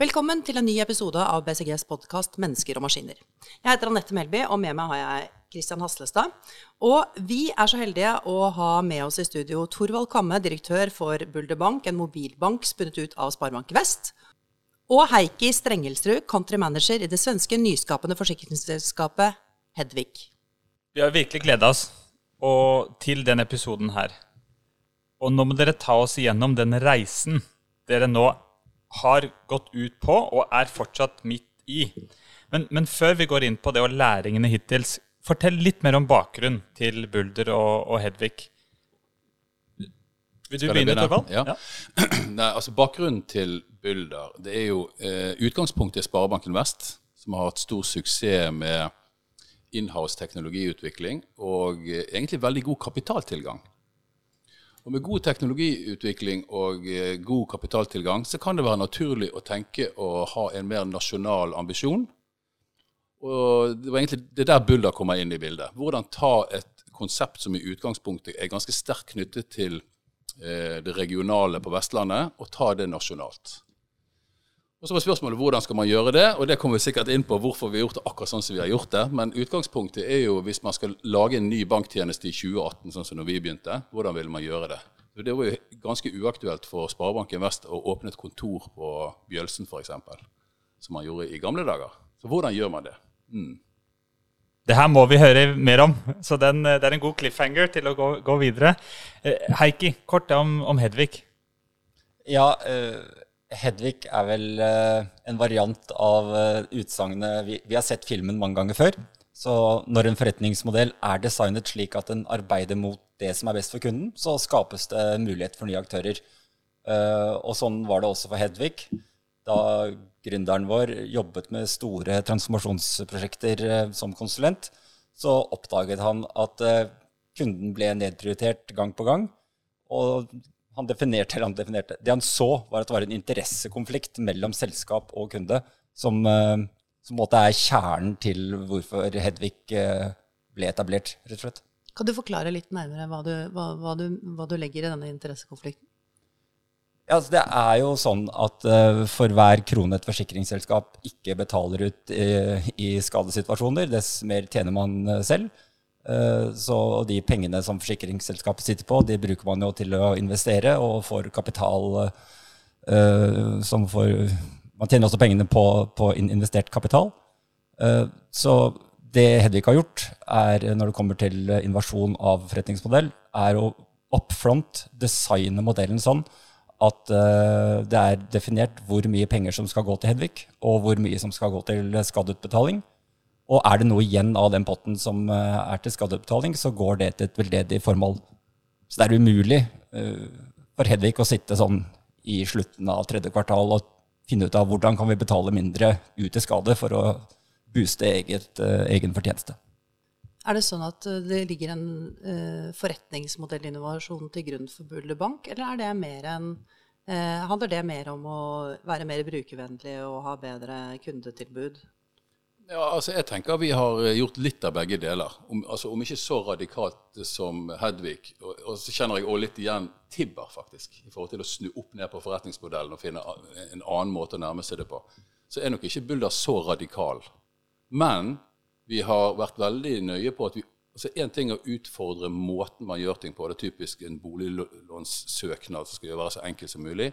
Velkommen til en ny episode av BCGs podkast 'Mennesker og maskiner'. Jeg heter Anette Melby, og med meg har jeg Kristian Haslestad. Og vi er så heldige å ha med oss i studio Torvald Kamme, direktør for Bulder Bank, en mobilbank spunnet ut av Sparebank Vest. Og Heikki Strengelsrud, country manager i det svenske nyskapende forsikringsselskapet Hedvig. Vi har virkelig gleda oss til denne episoden her. Og nå må dere ta oss igjennom den reisen dere nå har gått ut på og er fortsatt midt i. Men, men før vi går inn på det og læringene hittils, fortell litt mer om bakgrunnen til Bulder og, og Hedvig. Vil du begynne, Torvald? Ja. Nei, altså Bakgrunnen til Bulder det er jo eh, Utgangspunktet i Sparebanken Vest, som har hatt stor suksess med inhouse teknologiutvikling og eh, egentlig veldig god kapitaltilgang. Og Med god teknologiutvikling og eh, god kapitaltilgang så kan det være naturlig å tenke å ha en mer nasjonal ambisjon. Og Det var egentlig det er der Bulder kommer inn i bildet. Hvordan ta et konsept som i utgangspunktet er ganske sterkt knyttet til eh, det regionale på Vestlandet, og ta det nasjonalt. Og Så var spørsmålet hvordan skal man gjøre det, og det kommer vi sikkert inn på hvorfor vi har gjort det akkurat sånn som vi har gjort det. Men utgangspunktet er jo hvis man skal lage en ny banktjeneste i 2018, sånn som når vi begynte, hvordan vil man gjøre det? Så Det var jo ganske uaktuelt for Sparebanken Vest å åpne et kontor på Bjølsen f.eks., som man gjorde i gamle dager. Så hvordan gjør man det? Mm. Det her må vi høre mer om, så den, det er en god cliffhanger til å gå, gå videre. Eh, Heikki, kort om, om Hedvig. Ja, eh, Hedvig er vel eh, en variant av uh, utsagnet vi, vi har sett filmen mange ganger før. Så når en forretningsmodell er designet slik at den arbeider mot det som er best for kunden, så skapes det mulighet for nye aktører. Eh, og sånn var det også for Hedvig. Da gründeren vår jobbet med store transformasjonsprosjekter eh, som konsulent, så oppdaget han at eh, kunden ble nedprioritert gang på gang. Og han definerte, eller han definerte Det han så, var at det var en interessekonflikt mellom selskap og kunde, som, eh, som på en måte er kjernen til hvorfor Hedvig eh, ble etablert, rett og slett. Kan du forklare litt nærmere hva du, hva, hva du, hva du legger i denne interessekonflikten? Ja, altså det er jo sånn at uh, for hver krone et forsikringsselskap ikke betaler ut i, i skadesituasjoner, dess mer tjener man selv. Så de pengene som forsikringsselskapet sitter på, de bruker man jo til å investere og får kapital som får Man tjener også pengene på, på investert kapital. så det Hedvig har gjort, er når det kommer til invasjon av forretningsmodell, er å up front designe modellen sånn at det er definert hvor mye penger som skal gå til Hedvig, og hvor mye som skal gå til skadeutbetaling. Og er det noe igjen av den potten som uh, er til skadebetaling, så går det til et veldedig formål. Så det er umulig uh, for Hedvig å sitte sånn i slutten av tredje kvartal og finne ut av hvordan kan vi betale mindre ut til skade for å booste eget, egen fortjeneste. Er det sånn at det ligger en uh, forretningsmodellinnovasjon til grunn for Bulder Bank, eller er det en, uh, handler det mer om å være mer brukervennlig og ha bedre kundetilbud? Ja, altså jeg tenker Vi har gjort litt av begge deler. Om, altså om ikke så radikalt som Hedvig. Og, og så kjenner jeg også litt igjen Tibber, faktisk. I forhold til å snu opp ned på forretningsmodellen og finne en annen måte å nærme seg det på. Så er nok ikke Bulder så radikal. Men vi har vært veldig nøye på at vi altså Én ting er å utfordre måten man gjør ting på. Det er typisk en boliglånssøknad som skal være så enkel som mulig.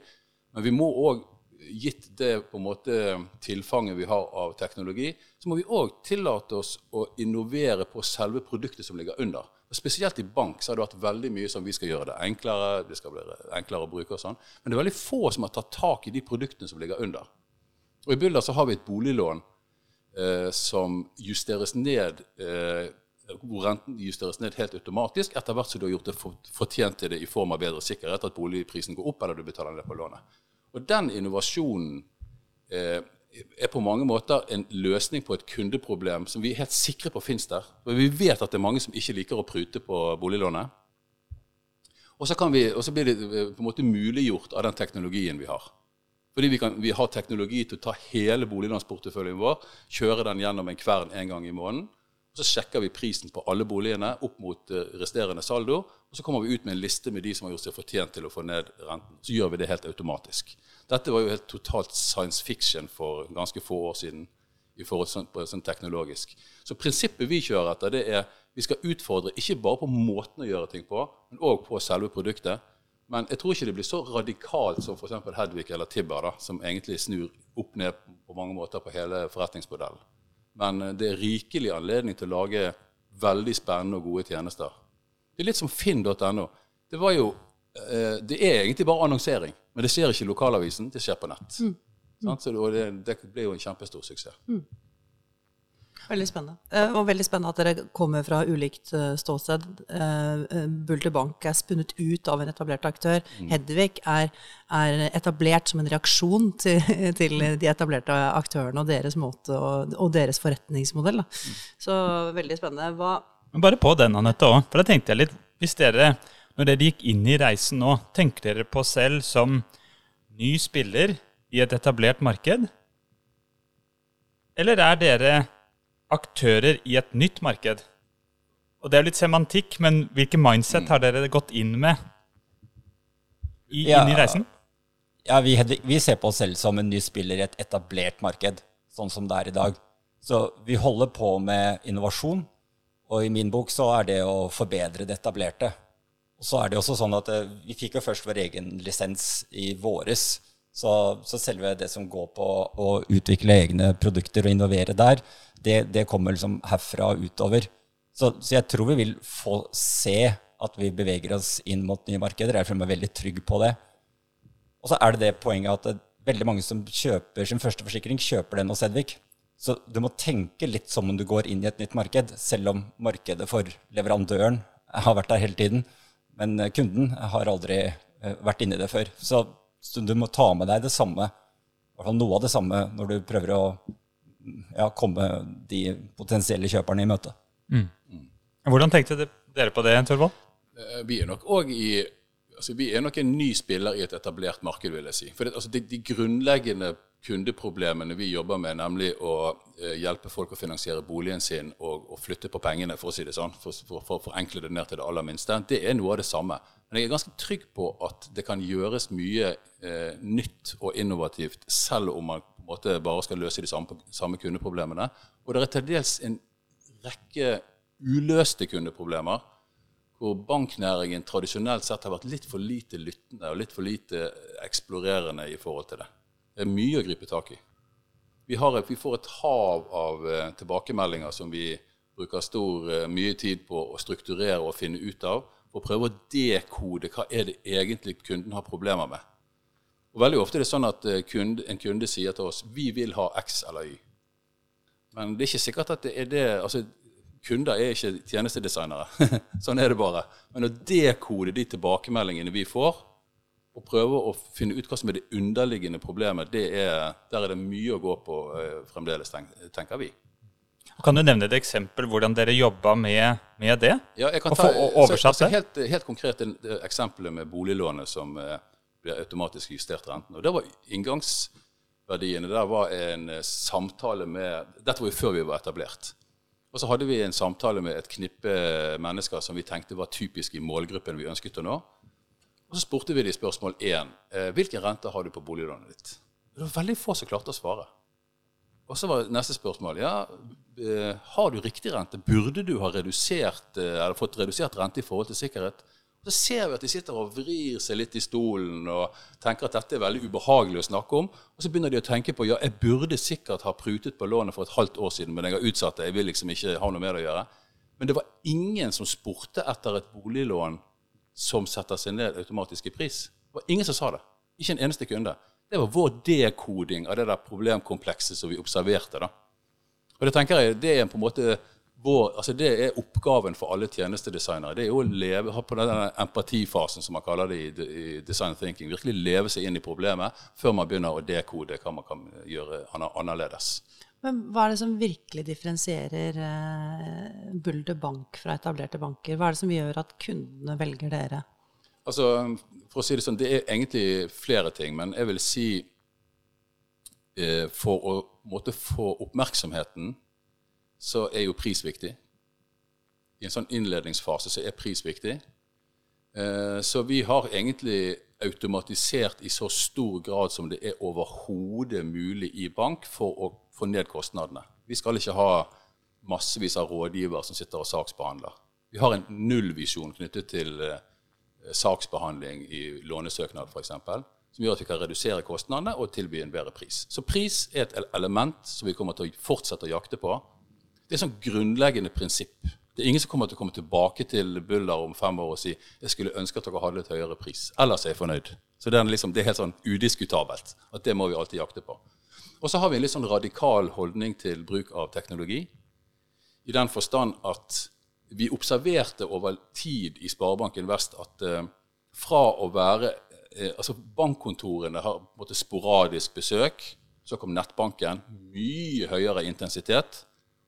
Men vi må òg, gitt det på en måte tilfanget vi har av teknologi, så må vi òg tillate oss å innovere på selve produktet som ligger under. Og spesielt i bank så har det vært veldig mye som vi skal gjøre det enklere, det skal bli enklere å bruke og sånn. Men det er veldig få som har tatt tak i de produktene som ligger under. Og I Bulder så har vi et boliglån eh, som justeres ned eh, hvor renten justeres ned helt automatisk etter hvert som du har gjort det fortjent til det i form av bedre sikkerhet, at boligprisen går opp eller du betaler ned på lånet. Og Den innovasjonen eh, er på mange måter en løsning på et kundeproblem som vi er helt sikre på fins der. For vi vet at det er mange som ikke liker å prute på boliglånet. Og så, vi, og så blir det eh, på en måte muliggjort av den teknologien vi har. Fordi vi, kan, vi har teknologi til å ta hele boliglånsporteføljen vår, kjøre den gjennom en kvern en gang i måneden. Så sjekker vi prisen på alle boligene opp mot eh, resterende saldo. og Så kommer vi ut med en liste med de som har gjort seg fortjent til å få ned renten. Så gjør vi det helt automatisk. Dette var jo helt totalt science fiction for ganske få år siden i forhold til sånn, sånn teknologisk. Så prinsippet vi kjører etter, det er vi skal utfordre ikke bare på måten å gjøre ting på, men òg på selve produktet. Men jeg tror ikke det blir så radikalt som f.eks. Hedvig eller Tibber, da, som egentlig snur opp ned på mange måter på hele forretningsmodellen. Men eh, det er rikelig anledning til å lage veldig spennende og gode tjenester. Det er litt som finn.no. Det jo eh, Det er egentlig bare annonsering, men det skjer ikke i lokalavisen, det skjer på nett. Mm. Mm. Så det, det, ble jo en kjempestor suksess. Mm. Veldig spennende. Eh, og veldig spennende at dere kommer fra ulikt eh, ståsted. Eh, Bulter Bank er spunnet ut av en etablert aktør. Mm. Hedvig er, er, etablert som en reaksjon til, til, de etablerte aktørene og deres måte og, og deres forretningsmodell. Mm. Så veldig spennende. Hva Bare på den, Anette, òg. For da tenkte jeg litt Hvis dere, når dere gikk inn i reisen nå, tenker dere på selv som ny spiller i et etablert marked? Eller er dere aktører i et nytt marked? Og Det er litt semantikk, men hvilke mindset har dere gått inn med i, ja, inn i reisen? Ja, vi, vi, ser på oss selv som en ny spiller i et etablert marked, sånn som det er i dag. Så vi holder på med innovasjon, og i min bok så er det å forbedre det etablerte. Og så er det også sånn at eh, Vi fikk jo først vår egen lisens i våres. Så, så, selve det som går på å utvikle egne produkter og innovere der, det, det kommer liksom herfra og utover. Så, så, jeg tror vi vil få se at vi beveger oss inn mot nye markeder. Jeg føler meg veldig trygg på det. Og så er det det poenget at veldig mange som kjøper sin første forsikring, kjøper den hos Edvik. Så du må tenke litt som om du går inn i et nytt marked, selv om markedet for leverandøren har vært der hele tiden. Men kunden har aldri eh, vært inni det før. Så så du må ta med deg det samme, i hvert fall noe av det samme, når du prøver å ja, komme de potensielle kjøperne i møte. Mm. Hvordan tenkte dere på det, Torvald? Eh, vi er nok òg i altså Vi er nok en ny spiller i et etablert marked, vil jeg si. For det, altså de, de, grunnleggende kundeproblemene vi jobber med, nemlig å eh, hjelpe folk å finansiere boligen sin og, og, flytte på pengene, for å si det sånn, for å forenkle det ned til det aller minste, det er noe av det samme. Men jeg er ganske trygg på at det kan gjøres mye eh, nytt og innovativt, selv om man på en måte bare skal løse de samme, samme kundeproblemene. Og det er til dels en rekke uløste kundeproblemer hvor banknæringen tradisjonelt sett har vært litt for lite lyttende og litt for lite eksplorerende i forhold til det. Det er mye å gripe tak i. Vi, et, vi får et hav av eh, tilbakemeldinger som vi bruker stor, eh, mye tid på å strukturere og finne ut av og prøve å dekode hva er det egentlig kunden har problemer med. Og Veldig ofte er det sånn at eh, kunde, en kunde sier til oss vi vil ha X eller Y. Men det er ikke sikkert at det er det altså Kunder er ikke tjenestedesignere. sånn er det bare. Men å dekode de tilbakemeldingene vi får, og prøve å finne ut hva som er det underliggende problemet, det er, der er det mye å gå på eh, fremdeles, tenker vi. Kan du nevne et eksempel hvordan dere jobba med, med, det? Ja, jeg kan ta, oversatt altså, helt, helt, konkret det, det eksempelet med boliglånet som eh, blir automatisk justert renten. Og det var inngangsverdiene. Der var en eh, samtale med Dette var jo før vi var etablert. Og så hadde vi en samtale med et knippe mennesker som vi tenkte var typisk i målgruppen vi ønsket å nå. Og så spurte vi de spørsmål én. Eh, hvilken rente har du på boliglånet ditt? Det var veldig få som klarte å svare. Og så var neste spørsmål ja, eh, har du riktig rente. Burde du ha redusert, eh, eller fått redusert rente i forhold til sikkerhet? Og så ser vi at de sitter og vrir seg litt i stolen og tenker at dette er veldig ubehagelig å snakke om. Og så begynner de å tenke på ja, jeg burde sikkert ha prutet på lånet for et halvt år siden, men jeg har utsatt det. Jeg vil liksom ikke ha noe med det å gjøre. Men det var ingen som spurte etter et boliglån som setter seg ned automatisk i pris. Det var ingen som sa det. Ikke en eneste kunde. Det var vår dekoding av det der problemkomplekset som vi observerte. da. Og Det tenker jeg, det er på en måte vår, altså det er oppgaven for alle tjenestedesignere. Det er jo å leve, på denne empatifasen, som man kaller det i, i design thinking. Virkelig leve seg inn i problemet før man begynner å dekode hva man kan gjøre annerledes. Men Hva er det som virkelig differensierer eh, Bulder Bank fra etablerte banker? Hva er det som gjør at kundene velger dere? Altså, For å si det sånn, det er egentlig flere ting. Men jeg vil si eh, for å måtte få oppmerksomheten, så er jo pris viktig. i en sånn innledningsfase så er pris viktig. Eh, så vi har egentlig automatisert i så stor grad som det er overhodet mulig i bank for å få ned kostnadene. Vi skal ikke ha massevis av rådgivere som sitter og saksbehandler. Vi har en nullvisjon knyttet til eh, saksbehandling i lånesøknad f.eks. Som gjør at vi kan redusere kostnadene og tilby en bedre pris. Så pris er et element som vi kommer til å fortsette å jakte på. Det er et sånn grunnleggende prinsipp. Det er ingen som kommer til å komme tilbake til Buller om fem år og si jeg skulle ønske at dere hadde litt høyere pris. Ellers er jeg fornøyd. Så det er, liksom, det er helt sånn udiskutabelt at det må vi alltid jakte på. Og så har vi en litt sånn radikal holdning til bruk av teknologi. I den forstand at vi observerte over tid i Sparebanken Vest at eh, fra å være eh, Altså bankkontorene har måtte, sporadisk besøk. Så kom nettbanken. Mye høyere intensitet.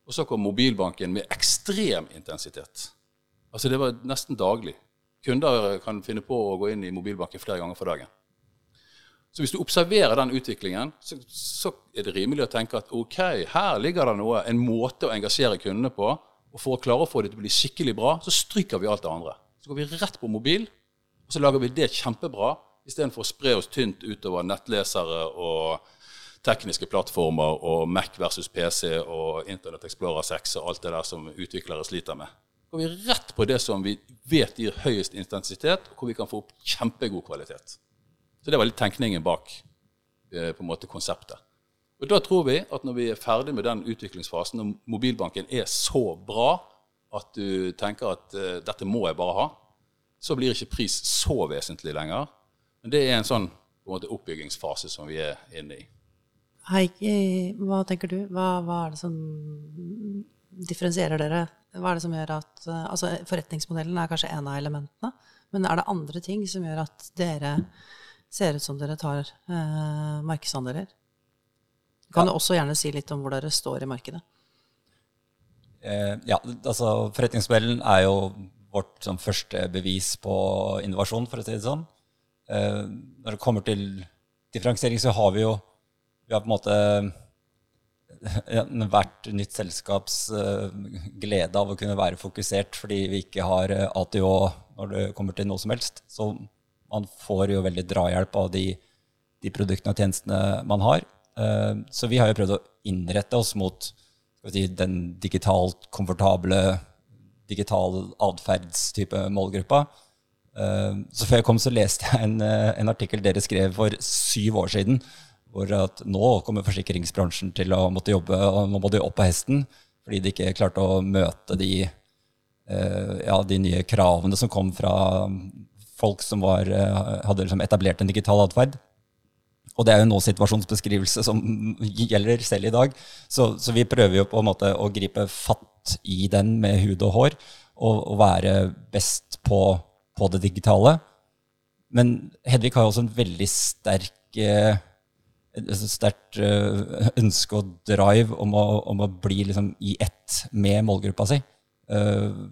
Og så kom mobilbanken med ekstrem intensitet. Altså Det var nesten daglig. Kunder kan finne på å gå inn i mobilbanken flere ganger for dagen. Så hvis du observerer den utviklingen, så, så, er det rimelig å tenke at ok, her ligger det noe, en måte å engasjere kundene på. Og for å klare å få det til å bli skikkelig bra, så stryker vi alt det andre. Så går vi rett på mobil, og så lager vi det kjempebra, istedenfor å spre oss tynt utover nettlesere og tekniske plattformer og Mac versus PC og Internett Explorer 6 og alt det der som utviklere sliter med. Går vi rett på det som vi vet gir høyest intensitet, og hvor vi kan få opp kjempegod kvalitet. Så det var litt tenkningen bak eh, på en måte konseptet. Og Da tror vi at når vi er ferdig med den utviklingsfasen, og mobilbanken er så bra at du tenker at uh, dette må jeg bare ha, så blir ikke pris så vesentlig lenger. Men det er en sånn en måte, oppbyggingsfase som vi er inne i. Heikki, hva tenker du? Hva, hva, er det som differensierer dere? Hva er det som gjør at Altså, forretningsmodellen er kanskje en av elementene, men er det andre ting som gjør at dere ser ut som dere tar eh, markedsandeler? Du kan ja. også gjerne si litt om hvor dere står i markedet. Eh, ja, altså forretningsmodellen er jo vårt sånn, første bevis på innovasjon, for å si det sånn. Eh, når det kommer til differensiering, så har vi jo vi har på en måte hvert nytt selskaps uh, glede av å kunne være fokusert fordi vi ikke har eh, ATO når det kommer til noe som helst. Så man får jo veldig drahjelp av de, de produktene og tjenestene man har. Så vi har jo prøvd å innrette oss mot si, den digitalt komfortable, digital atferdstype målgruppa. Så før jeg kom, så leste jeg en, en artikkel dere skrev for syv år siden hvor at nå kommer forsikringsbransjen til å måtte jobbe, og nå må de opp på hesten fordi de ikke klarte å møte de, uh, ja, de nye kravene som kom fra folk som var, uh, hadde liksom etablert en digital atferd. Og det er jo nå-situasjonsbeskrivelse som gjelder selv i dag. Så, så, vi prøver jo på en måte å gripe fatt i den med hud og hår, og, og være best på, på, det digitale. Men Hedvig har jo også en veldig sterk et sterkt uh, ønske og drive om å, om å bli liksom i ett med målgruppa si. Uh,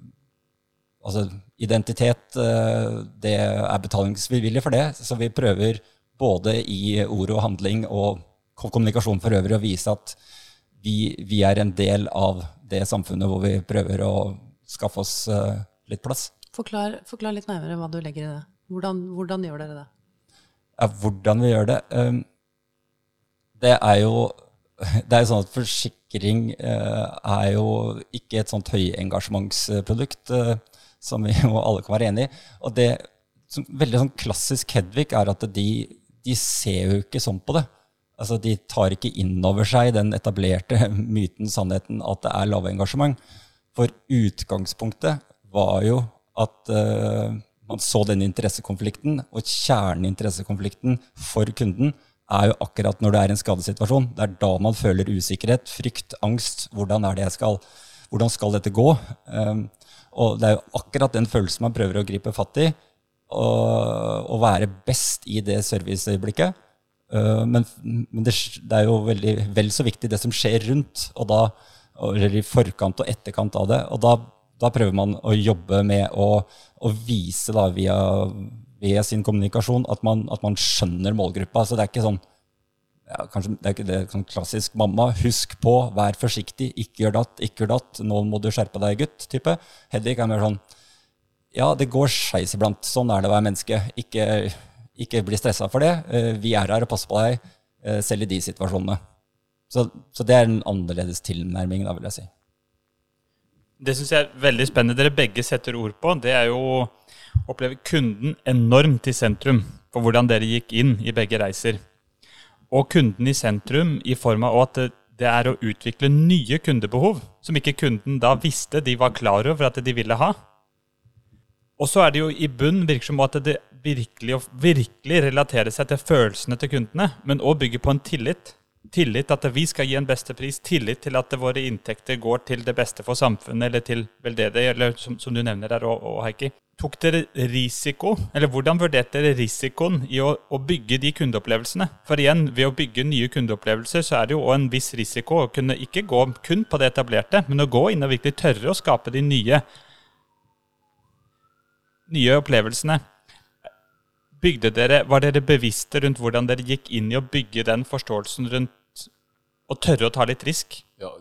altså identitet, uh, det er betalingsvillig for det. Så vi prøver både i ord og handling og kommunikasjon for øvrig å vise at vi, vi, er en del av det samfunnet hvor vi prøver å skaffe oss litt plass. Forklar, forklar, litt nærmere hva du legger i det. Hvordan, hvordan gjør dere det? Ja, hvordan vi gjør det? Um, det er jo det er sånn at Forsikring eh, er jo ikke et sånt høyengasjementsprodukt eh, som vi jo alle kan være enig i. Og det som, veldig sånn klassisk Hedvig er at de, de, ser jo ikke sånn på det. Altså, De tar ikke inn over seg den etablerte myten, sannheten, at det er lavengasjement. For utgangspunktet var jo at uh, man så denne interessekonflikten, og kjerneinteressekonflikten for kunden er jo akkurat når det er en skadesituasjon. Det er da man føler usikkerhet, frykt, angst. Hvordan er det jeg skal, hvordan skal dette gå? Um, og det er jo akkurat den følelsen man prøver å gripe fatt i. Å være best i det serviceøyeblikket. Uh, men, men det, det, er jo veldig, vel så viktig det som skjer rundt, og da, eller i forkant og etterkant av det. Og da, da prøver man å jobbe med å, å vise da via ved sin kommunikasjon at man, at man, skjønner målgruppa. Så det er ikke sånn ja, kanskje det er ikke det sånn klassisk 'mamma, husk på, vær forsiktig, ikke gjør datt, ikke gjør datt', 'nå må du skjerpe deg, gutt', type. Hedvig er mer sånn ja, det går skeis iblant. Sånn er det å være menneske. Ikke, ikke bli stressa for det. Eh, Vi er her og passer på deg, eh, selv i de situasjonene. Så, så det er en annerledes tilnærming, da, vil jeg si. Det syns jeg er veldig spennende. Dere begge setter ord på. Det er jo å oppleve kunden enormt i sentrum for hvordan dere gikk inn i begge reiser. Og kunden i sentrum i form av at det er å utvikle nye kundebehov som ikke kunden da visste de var klar over at de ville ha. Og så er det jo i bunn virker som at det virkelig, virkelig relaterer seg til følelsene til kundene, men òg bygger på en tillit. Tillit at vi skal gi en beste pris, tillit til at våre inntekter går til det beste for samfunnet, eller til veldedighet, eller som, som du nevner der òg, Heikki. Tok dere risiko, eller hvordan vurderte dere risikoen i å, å bygge de kundeopplevelsene? For igjen, ved å bygge nye kundeopplevelser, så er det jo òg en viss risiko å kunne ikke gå kun på det etablerte, men å gå inn og virkelig tørre å skape de nye nye opplevelsene. Dere, Var dere bevisste rundt hvordan dere gikk inn i å bygge den forståelsen rundt å tørre å ta litt risk? Ja,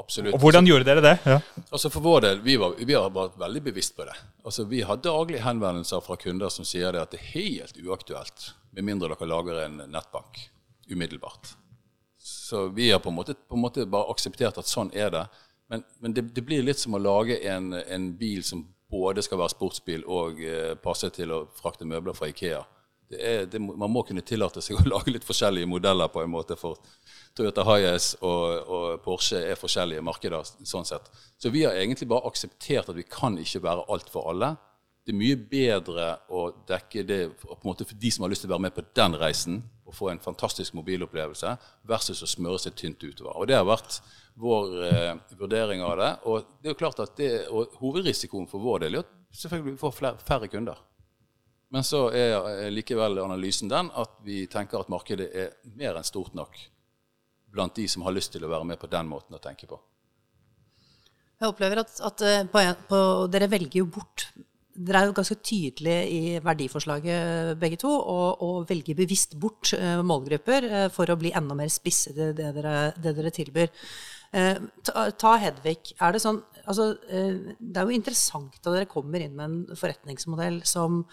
absolutt. Og hvordan gjorde dere det? Ja. Altså For vår del, vi, var, vi har vært veldig bevisst på det. Altså Vi har daglig henvendelser fra kunder som sier det at det er helt uaktuelt, med mindre dere lager en nettbank umiddelbart. Så vi har på en måte, på en måte bare akseptert at sånn er det. Men, men det, det, blir litt som å lage en, en bil som både skal være sportsbil og eh, passe til å frakte møbler fra Ikea. Det er, det, man må kunne tillate seg å lage litt forskjellige modeller på en måte. For Toyota Hayes og, og, Porsche er forskjellige markeder. sånn sett. Så vi har egentlig bare akseptert at vi kan ikke være alt for alle. Det er mye bedre å dekke det på en måte for de som har lyst til å være med på den reisen og få en fantastisk mobilopplevelse, versus å smøre seg tynt utover. Og Det har vært vår eh, vurdering av det. Og det er jo klart at det, hovedrisikoen for vår del er at selvfølgelig vi får flere, færre kunder. Men så er likevel analysen den at vi tenker at markedet er mer enn stort nok blant de som har lyst til å være med på den måten å tenke på. Jeg opplever at, at eh, på på, dere velger jo bort dere er jo ganske tydelige i verdiforslaget begge to, og, og velger bevisst bort uh, målgrupper for å bli enda mer spisse i det det dere tilbyr. Ta, ta, Hedvig. Er det sånn altså, Det er jo interessant at dere kommer inn med en forretningsmodell som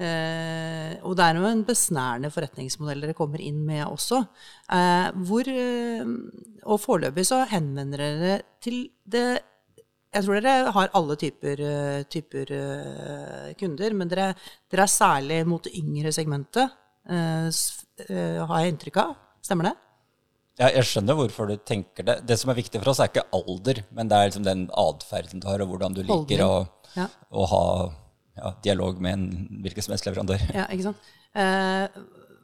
og det er jo en besnærende forretningsmodell dere kommer inn med også. hvor, og foreløpig så henvender dere til det jeg tror dere har alle typer, eh, typer kunder, men dere, dere, er særlig mot det yngre segmentet, har jeg inntrykk av. Stemmer det? Ja, jeg skjønner hvorfor du tenker det. Det som er viktig for oss, er ikke alder, men det er liksom den atferden du har, og hvordan du liker å, ja. å, ha ja, dialog med en hvilken som helst leverandør. Ja, ikke sant?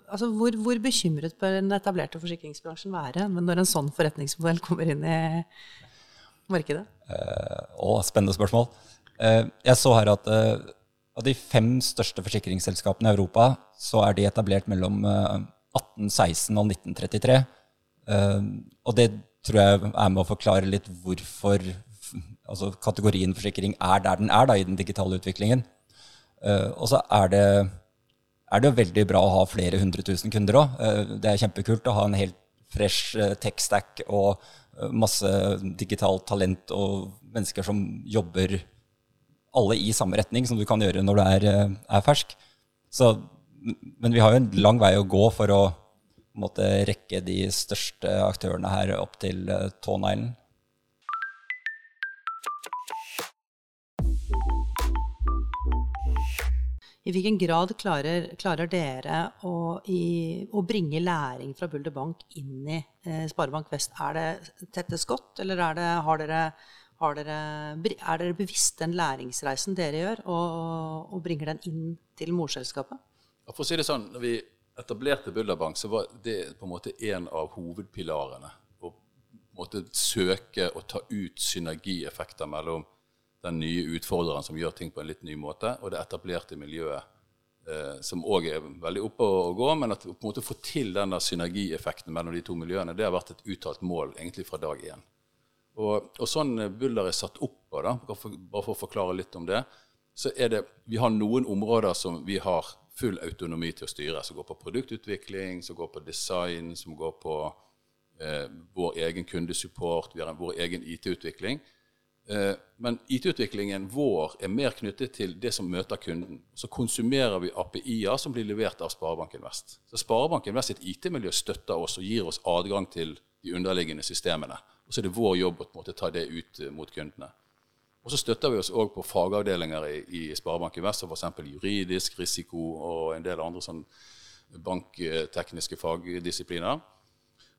altså, hvor, hvor, bekymret bør den etablerte forsikringsbransjen være når en sånn forretningsmodell kommer inn i markedet? Eh, å, spennende spørsmål. Eh, jeg så her at uh, av de fem største forsikringsselskapene i Europa, så er de etablert mellom 1816 og 1933. og det tror jeg er med å forklare litt hvorfor altså kategorien forsikring er der den er da, i den digitale utviklingen. Og så er det, er det jo veldig bra å ha flere hundre tusen kunder òg. det er kjempekult å ha en helt fresh tech-stack og masse digitalt talent og mennesker som jobber alle i samme retning, som du kan gjøre når du er, eh, er fersk. Så, men vi har jo en lang vei å gå for å måtte rekke de største aktørene her opp til tåneglen. I hvilken grad klarer, klarer dere å, i, å, bringe læring fra Bulder Bank inn i eh, Sparebank Vest? Er det tette skott, eller er, det, dere, dere, er dere bevisst den læringsreisen dere gjør, og, og bringer den inn til morselskapet? For å si det sånn, når vi etablerte Bulder Bank, så var det på en måte en av hovedpilarene. Å måtte søke å ta ut synergieffekter mellom den nye utfordreren som gjør ting på en litt ny måte, og det etablerte miljøet eh, som òg er veldig oppe å gå, men at på en måte få til denne synergieffekten mellom de to miljøene, det har vært et uttalt mål egentlig fra dag én. Og, og sånn Buller er satt opp på, da, bare for å forklare litt om det, så er det Vi har noen områder som vi har full autonomi til å styre, som går på produktutvikling, som går på design, som går på eh, vår egen kundesupport, vi har vår egen IT-utvikling. Eh, men IT-utviklingen vår er mer knyttet til det som møter kunden. Så konsumerer vi API-er som blir levert av Sparebanken Vest. Så Sparebanken Vest sitt IT-miljø støtter oss og gir oss adgang til de underliggende systemene. Og så er det vår jobb å måte, ta det ut eh, mot kundene. Og så støtter vi oss òg på fagavdelinger i, i Sparebanken Vest, som f.eks. juridisk risiko og en del andre sånn banktekniske fagdisipliner.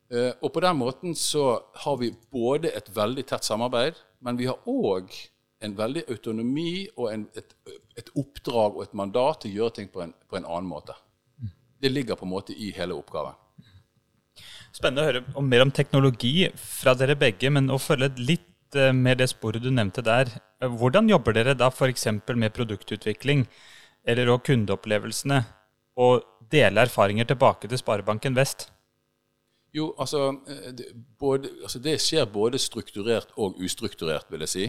Eh, og på den måten så har vi både et veldig tett samarbeid, men vi har òg en veldig autonomi og en, et, et, oppdrag og et mandat til å gjøre ting på en, på en, annen måte. Det ligger på en måte i hele oppgaven. Spennende å høre om, mer om teknologi fra dere begge, men å følge litt eh, med det sporet du nevnte der. Eh, hvordan jobber dere da f.eks. med produktutvikling eller òg kundeopplevelsene, og dele erfaringer tilbake til Sparebanken Vest? Jo, altså eh, det, både, altså det, skjer både strukturert og ustrukturert, vil jeg si.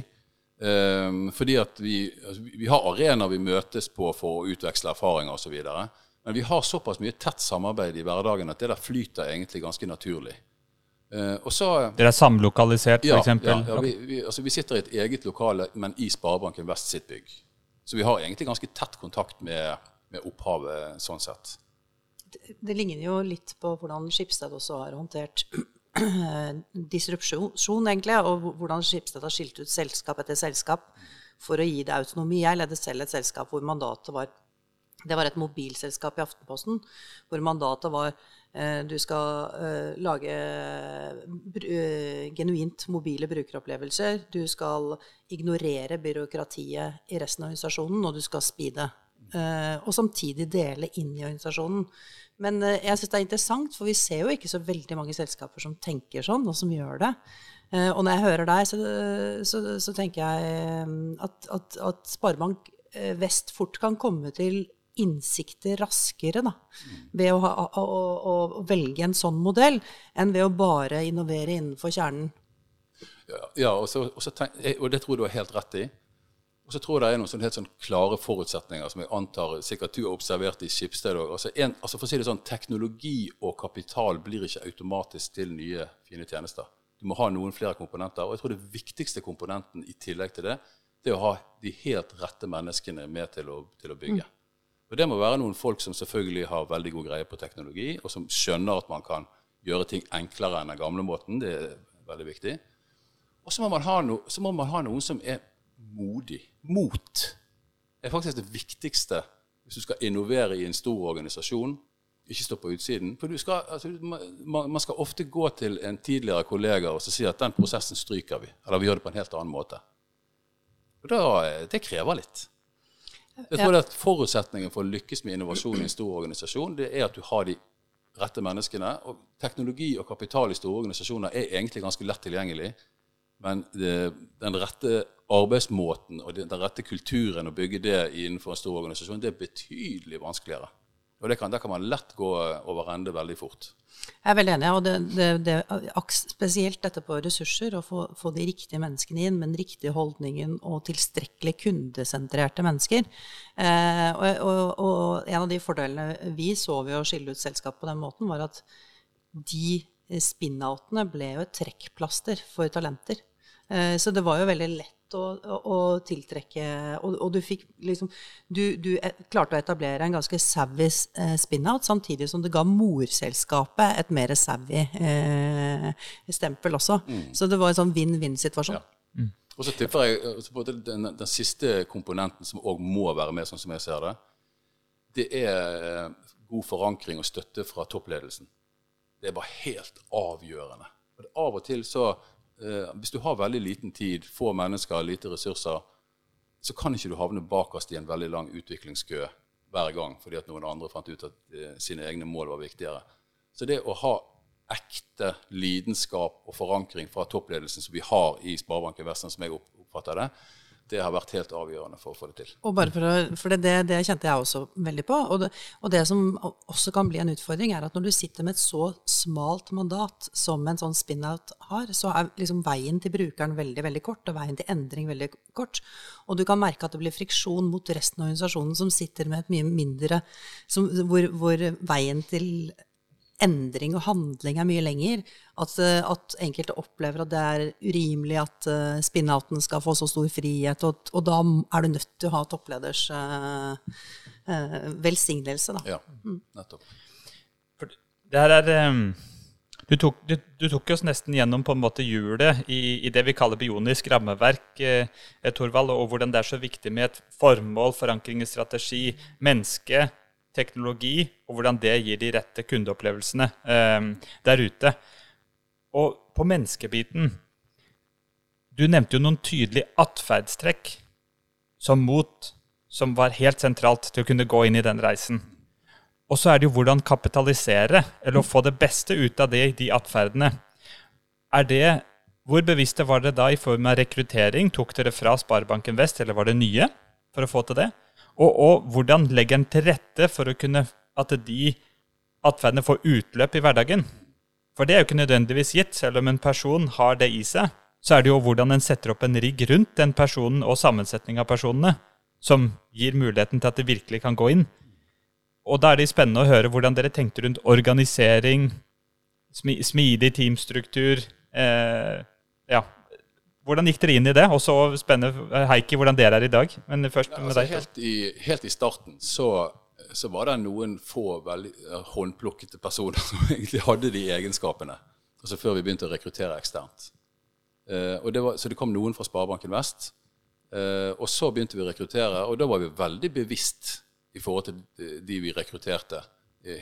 Um, fordi at vi, altså vi har arenaer vi møtes på for å utveksle erfaringer osv. Men vi har såpass mye tett samarbeid i hverdagen at det der flyter egentlig ganske naturlig. Uh, så, Dere er samlokalisert, ja, f.eks.? Ja, ja vi, vi, altså vi, sitter i et eget lokale, men i Sparebanken Vest sitt bygg. Så vi har egentlig ganske tett kontakt med, med opphavet sånn sett det ligner jo litt på hvordan Skipsted også har håndtert disrupsjon, egentlig, og hvordan Skipsted har skilt ut selskap etter selskap for å gi det autonomi. Jeg ledet selv et selskap hvor mandatet var det var et mobilselskap i Aftenposten hvor mandatet var eh, du skal eh, lage eh, genuint mobile brukeropplevelser. Du skal ignorere byråkratiet i resten av organisasjonen, og du skal speede. Eh, og samtidig dele inn i organisasjonen. Men eh, jeg syns det er interessant, for vi ser jo ikke så veldig mange selskaper som tenker sånn, og som gjør det. Eh, og når jeg hører deg, så, så, så tenker jeg at, at, at, Sparebank Vest fort kan komme til innsikter raskere da, ved å, ha, å, å, å velge en sånn modell, enn ved å bare innovere innenfor kjernen. Ja, og, så, og, tenk, og det tror jeg du har helt rett i. Og så tror jeg det er noen sånn helt sånn klare forutsetninger som jeg antar sikkert du har observert i Skipsted òg. Altså, altså for å si det sånn, teknologi og kapital blir ikke automatisk til nye, fine tjenester. Du må ha noen flere komponenter. Og jeg tror det viktigste komponenten i tillegg til det, det er å ha de helt rette menneskene med til å, til å bygge. Mm. Og Det må være noen folk som selvfølgelig har veldig god greie på teknologi, og som skjønner at man kan gjøre ting enklere enn den gamle måten. Det er veldig viktig. Og så må man ha, no, må man ha noen som er modig. Mot er faktisk det viktigste hvis du skal innovere i en stor organisasjon. Ikke stå på utsiden. For skal, altså, man, skal ofte gå til en tidligere kollega og si at den prosessen stryker vi. Eller vi gjør det på en helt annen måte. Og da, Det krever litt. Jeg tror ja. at Forutsetningen for å lykkes med innovasjon i en stor organisasjon, det er at du har de rette menneskene. Og teknologi og kapital i store organisasjoner er egentlig ganske lett tilgjengelig. Men det, den rette arbeidsmåten og den rette kulturen å bygge det innenfor en stor organisasjon, det er betydelig vanskeligere. Og kan, Der kan man lett gå over ende veldig fort. Jeg er veldig enig. og det, det, det, Spesielt dette på ressurser, å få, få, de riktige menneskene inn med den riktige holdningen og tilstrekkelig kundesentrerte mennesker. Eh, og, og, og, en av de fordelene vi så ved å skille ut selskap på den måten, var at de spin-outene ble jo et trekkplaster for talenter. Eh, så det var jo veldig lett å, å, å tiltrekke Og, og du fikk liksom du, du, klarte å etablere en ganske savvy eh, spin-out, samtidig som det ga morselskapet et mer savvy eh, stempel også. Mm. Så det var en sånn vinn-vinn-situasjon. Ja. Mm. Og så tipper jeg på den, den, siste komponenten som òg må være med, sånn som jeg ser det, det er god forankring og støtte fra toppledelsen. Det er bare helt avgjørende. Og av og til så eh, Hvis du har veldig liten tid, få mennesker, lite ressurser, så kan ikke du havne bakerst i en veldig lang utviklingskø hver gang fordi at noen andre fant ut at eh, sine egne mål var viktigere. Så det å ha ekte lidenskap og forankring fra toppledelsen som vi har i Sparebanken Vestland, som jeg oppfatter det, det har vært helt avgjørende for å få det til. Og bare for, å, for det, det, kjente jeg også veldig på. Og det, og det, som også kan bli en utfordring, er at når du sitter med et så smalt mandat som en sånn spin-out har, så er liksom veien til brukeren veldig veldig kort, og veien til endring veldig kort. Og du kan merke at det blir friksjon mot resten av organisasjonen, som sitter med et mye mindre som, hvor, hvor veien til endring og handling er mye lenger. At, eh, at, enkelte opplever at det er urimelig at uh, spin-outen skal få så stor frihet. Og, og, da er du nødt til å ha toppleders uh, uh, velsignelse, da. Ja, nettopp. For det her er um, du, tok, du, du, tok, oss nesten gjennom på en måte hjulet i, i det vi kaller bionisk rammeverk, Torvald, og hvordan det er så viktig med et formål, forankring i strategi, menneske, teknologi, og hvordan det gir de rette kundeopplevelsene eh, der ute. Og på menneskebiten Du nevnte jo noen tydelige atferdstrekk som mot, som var helt sentralt til å kunne gå inn i den reisen. Og så er det jo hvordan kapitalisere, eller å få det beste ut av det, de atferdene. Er det Hvor bevisste var dere da i form av rekruttering? Tok dere fra Sparebanken Vest, eller var det nye for å få til det? Og, og hvordan legger en til rette for å kunne at de atferdene får utløp i hverdagen? For det er jo ikke nødvendigvis gitt. Selv om en person har det i seg, så er det jo hvordan en setter opp en rigg rundt den personen og sammensetning av personene, som gir muligheten til at det virkelig kan gå inn. Og da er det spennende å høre hvordan dere tenkte rundt organisering, smidig teamstruktur. Eh, ja, hvordan gikk dere inn i det? Og så spennende, eh, Heikki, hvordan dere er i dag. Men først med altså, deg. Helt i, helt i starten så, så, var det noen få veldig uh, håndplukkede personer som egentlig hadde de egenskapene. Altså Før vi begynte å rekruttere eksternt. Uh, det var, så det kom noen fra Sparebanken Vest. Uh, og så begynte vi å rekruttere, og da var vi veldig bevisst i forhold til de vi rekrutterte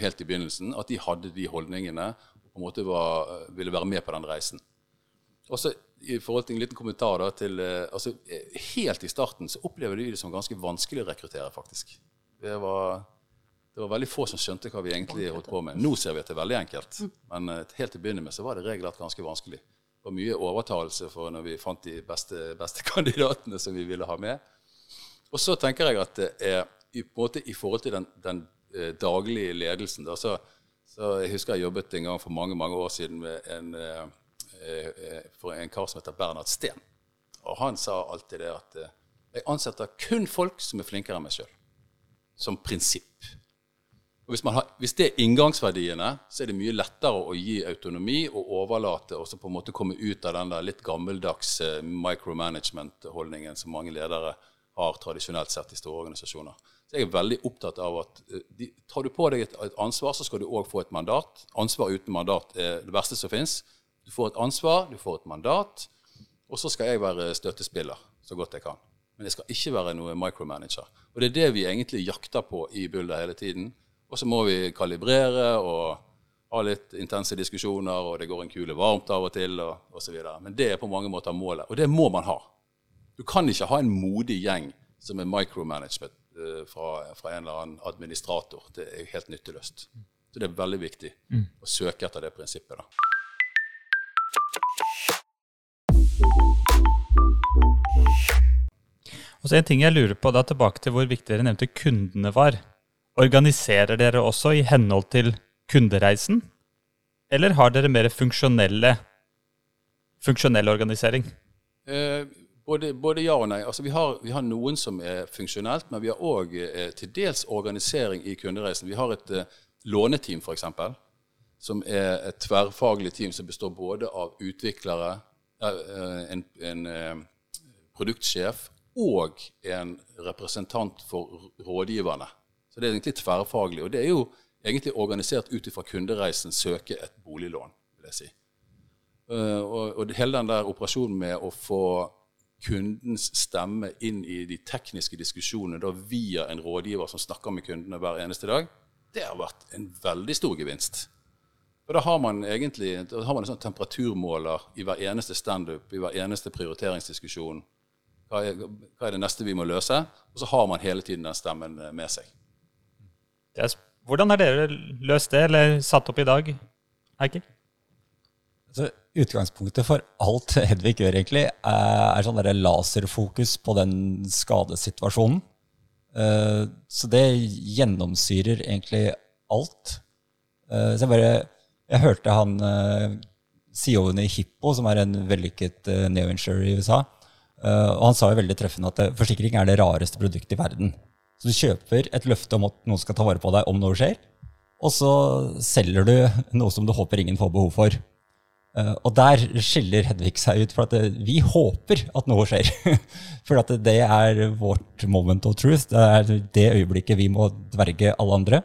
helt i begynnelsen, at de hadde de holdningene og på en måte var, ville være med på den reisen. Og så i forhold til en liten kommentar da, til eh, altså, Helt i starten så opplever vi det som ganske vanskelig å rekruttere, faktisk. Det var, det var, veldig få som skjønte hva vi egentlig holdt på med. Nå ser vi at det er veldig enkelt, men uh, helt til å begynne med så var det regelrett ganske vanskelig. Det var mye overtalelse for når vi fant de beste, beste kandidatene som vi ville ha med. Og så tenker jeg at det er i, måte, i forhold til den, den eh, daglige ledelsen da, så, så, Jeg husker jeg jobbet en gang for mange mange år siden med en Eh, eh, for en kar som heter Bernhard Steen. Og han sa alltid det at eh, jeg ansetter kun folk som er flinkere enn meg sjøl. Som prinsipp. Og hvis, har, hvis, det er inngangsverdiene, så er det mye lettere å gi autonomi og overlate og så på en måte komme ut av den der litt gammeldags micromanagement-holdningen som mange ledere har tradisjonelt sett i store organisasjoner. Så jeg er veldig opptatt av at de, tar du på deg et, et ansvar, så skal du òg få et mandat. Ansvar uten mandat er det verste som fins. Du får et ansvar, du får et mandat, og så skal jeg være støttespiller så godt jeg kan. Men jeg skal ikke være noe micromanager. Og det er det vi egentlig jakter på i Bulder hele tiden. Og så må vi kalibrere og ha litt intense diskusjoner, og det går en kule varmt av og til, og osv. Men det er på mange måter målet. Og det må man ha. Du kan ikke ha en modig gjeng som er micromanagement uh, fra, fra, en eller annen administrator. Det er helt nytteløst. Så det er veldig viktig mm. å søke etter det prinsippet. da. Og så En ting jeg lurer på, da tilbake til hvor viktig dere nevnte kundene var. Organiserer dere også i henhold til kundereisen? Eller har dere mer funksjonelle, funksjonell organisering? Eh, både, både, ja og nei. Altså, vi, har, vi har noen som er funksjonelt, men vi har òg eh, til dels organisering i kundereisen. Vi har et eh, låneteam, f.eks., som er et tverrfaglig team som består både av utviklere, en, en eh, produktsjef og en representant for rådgiverne. Så det er egentlig tverrfaglig. Og det er jo egentlig organisert ut ifra kundereisen søke et boliglån, vil jeg si. Eh, og, og hele den der operasjonen med å få kundens stemme inn i de tekniske diskusjonene da via en rådgiver som snakker med kundene hver eneste dag, det har vært en veldig stor gevinst. Og Da har man egentlig da har man en sånn temperaturmåler i hver eneste standup, i hver eneste prioriteringsdiskusjon. Hva er, hva er, det neste vi må løse? Og så har man hele tiden den stemmen eh, med seg. Er, hvordan har dere løst det, eller satt opp i dag, Heikki? Altså, Utgangspunktet for alt Hedvig gjør, egentlig, er, er sånn der laserfokus på den skadesituasjonen. Eh, så det gjennomsyrer egentlig alt. Eh, så jeg bare Jeg hørte han eh, CEO-en i Hippo, som er en vellykket uh, neo-insurer i USA, og han sa jo veldig treffende at forsikring er det rareste produktet i verden. Så du kjøper et løfte om at noen skal ta vare på deg om noe skjer, og så selger du noe som du håper ingen får behov for. Og der skiller Hedvig seg ut, for at vi håper at noe skjer. for at det er vårt moment of truth. Det er det øyeblikket vi må dverge alle andre.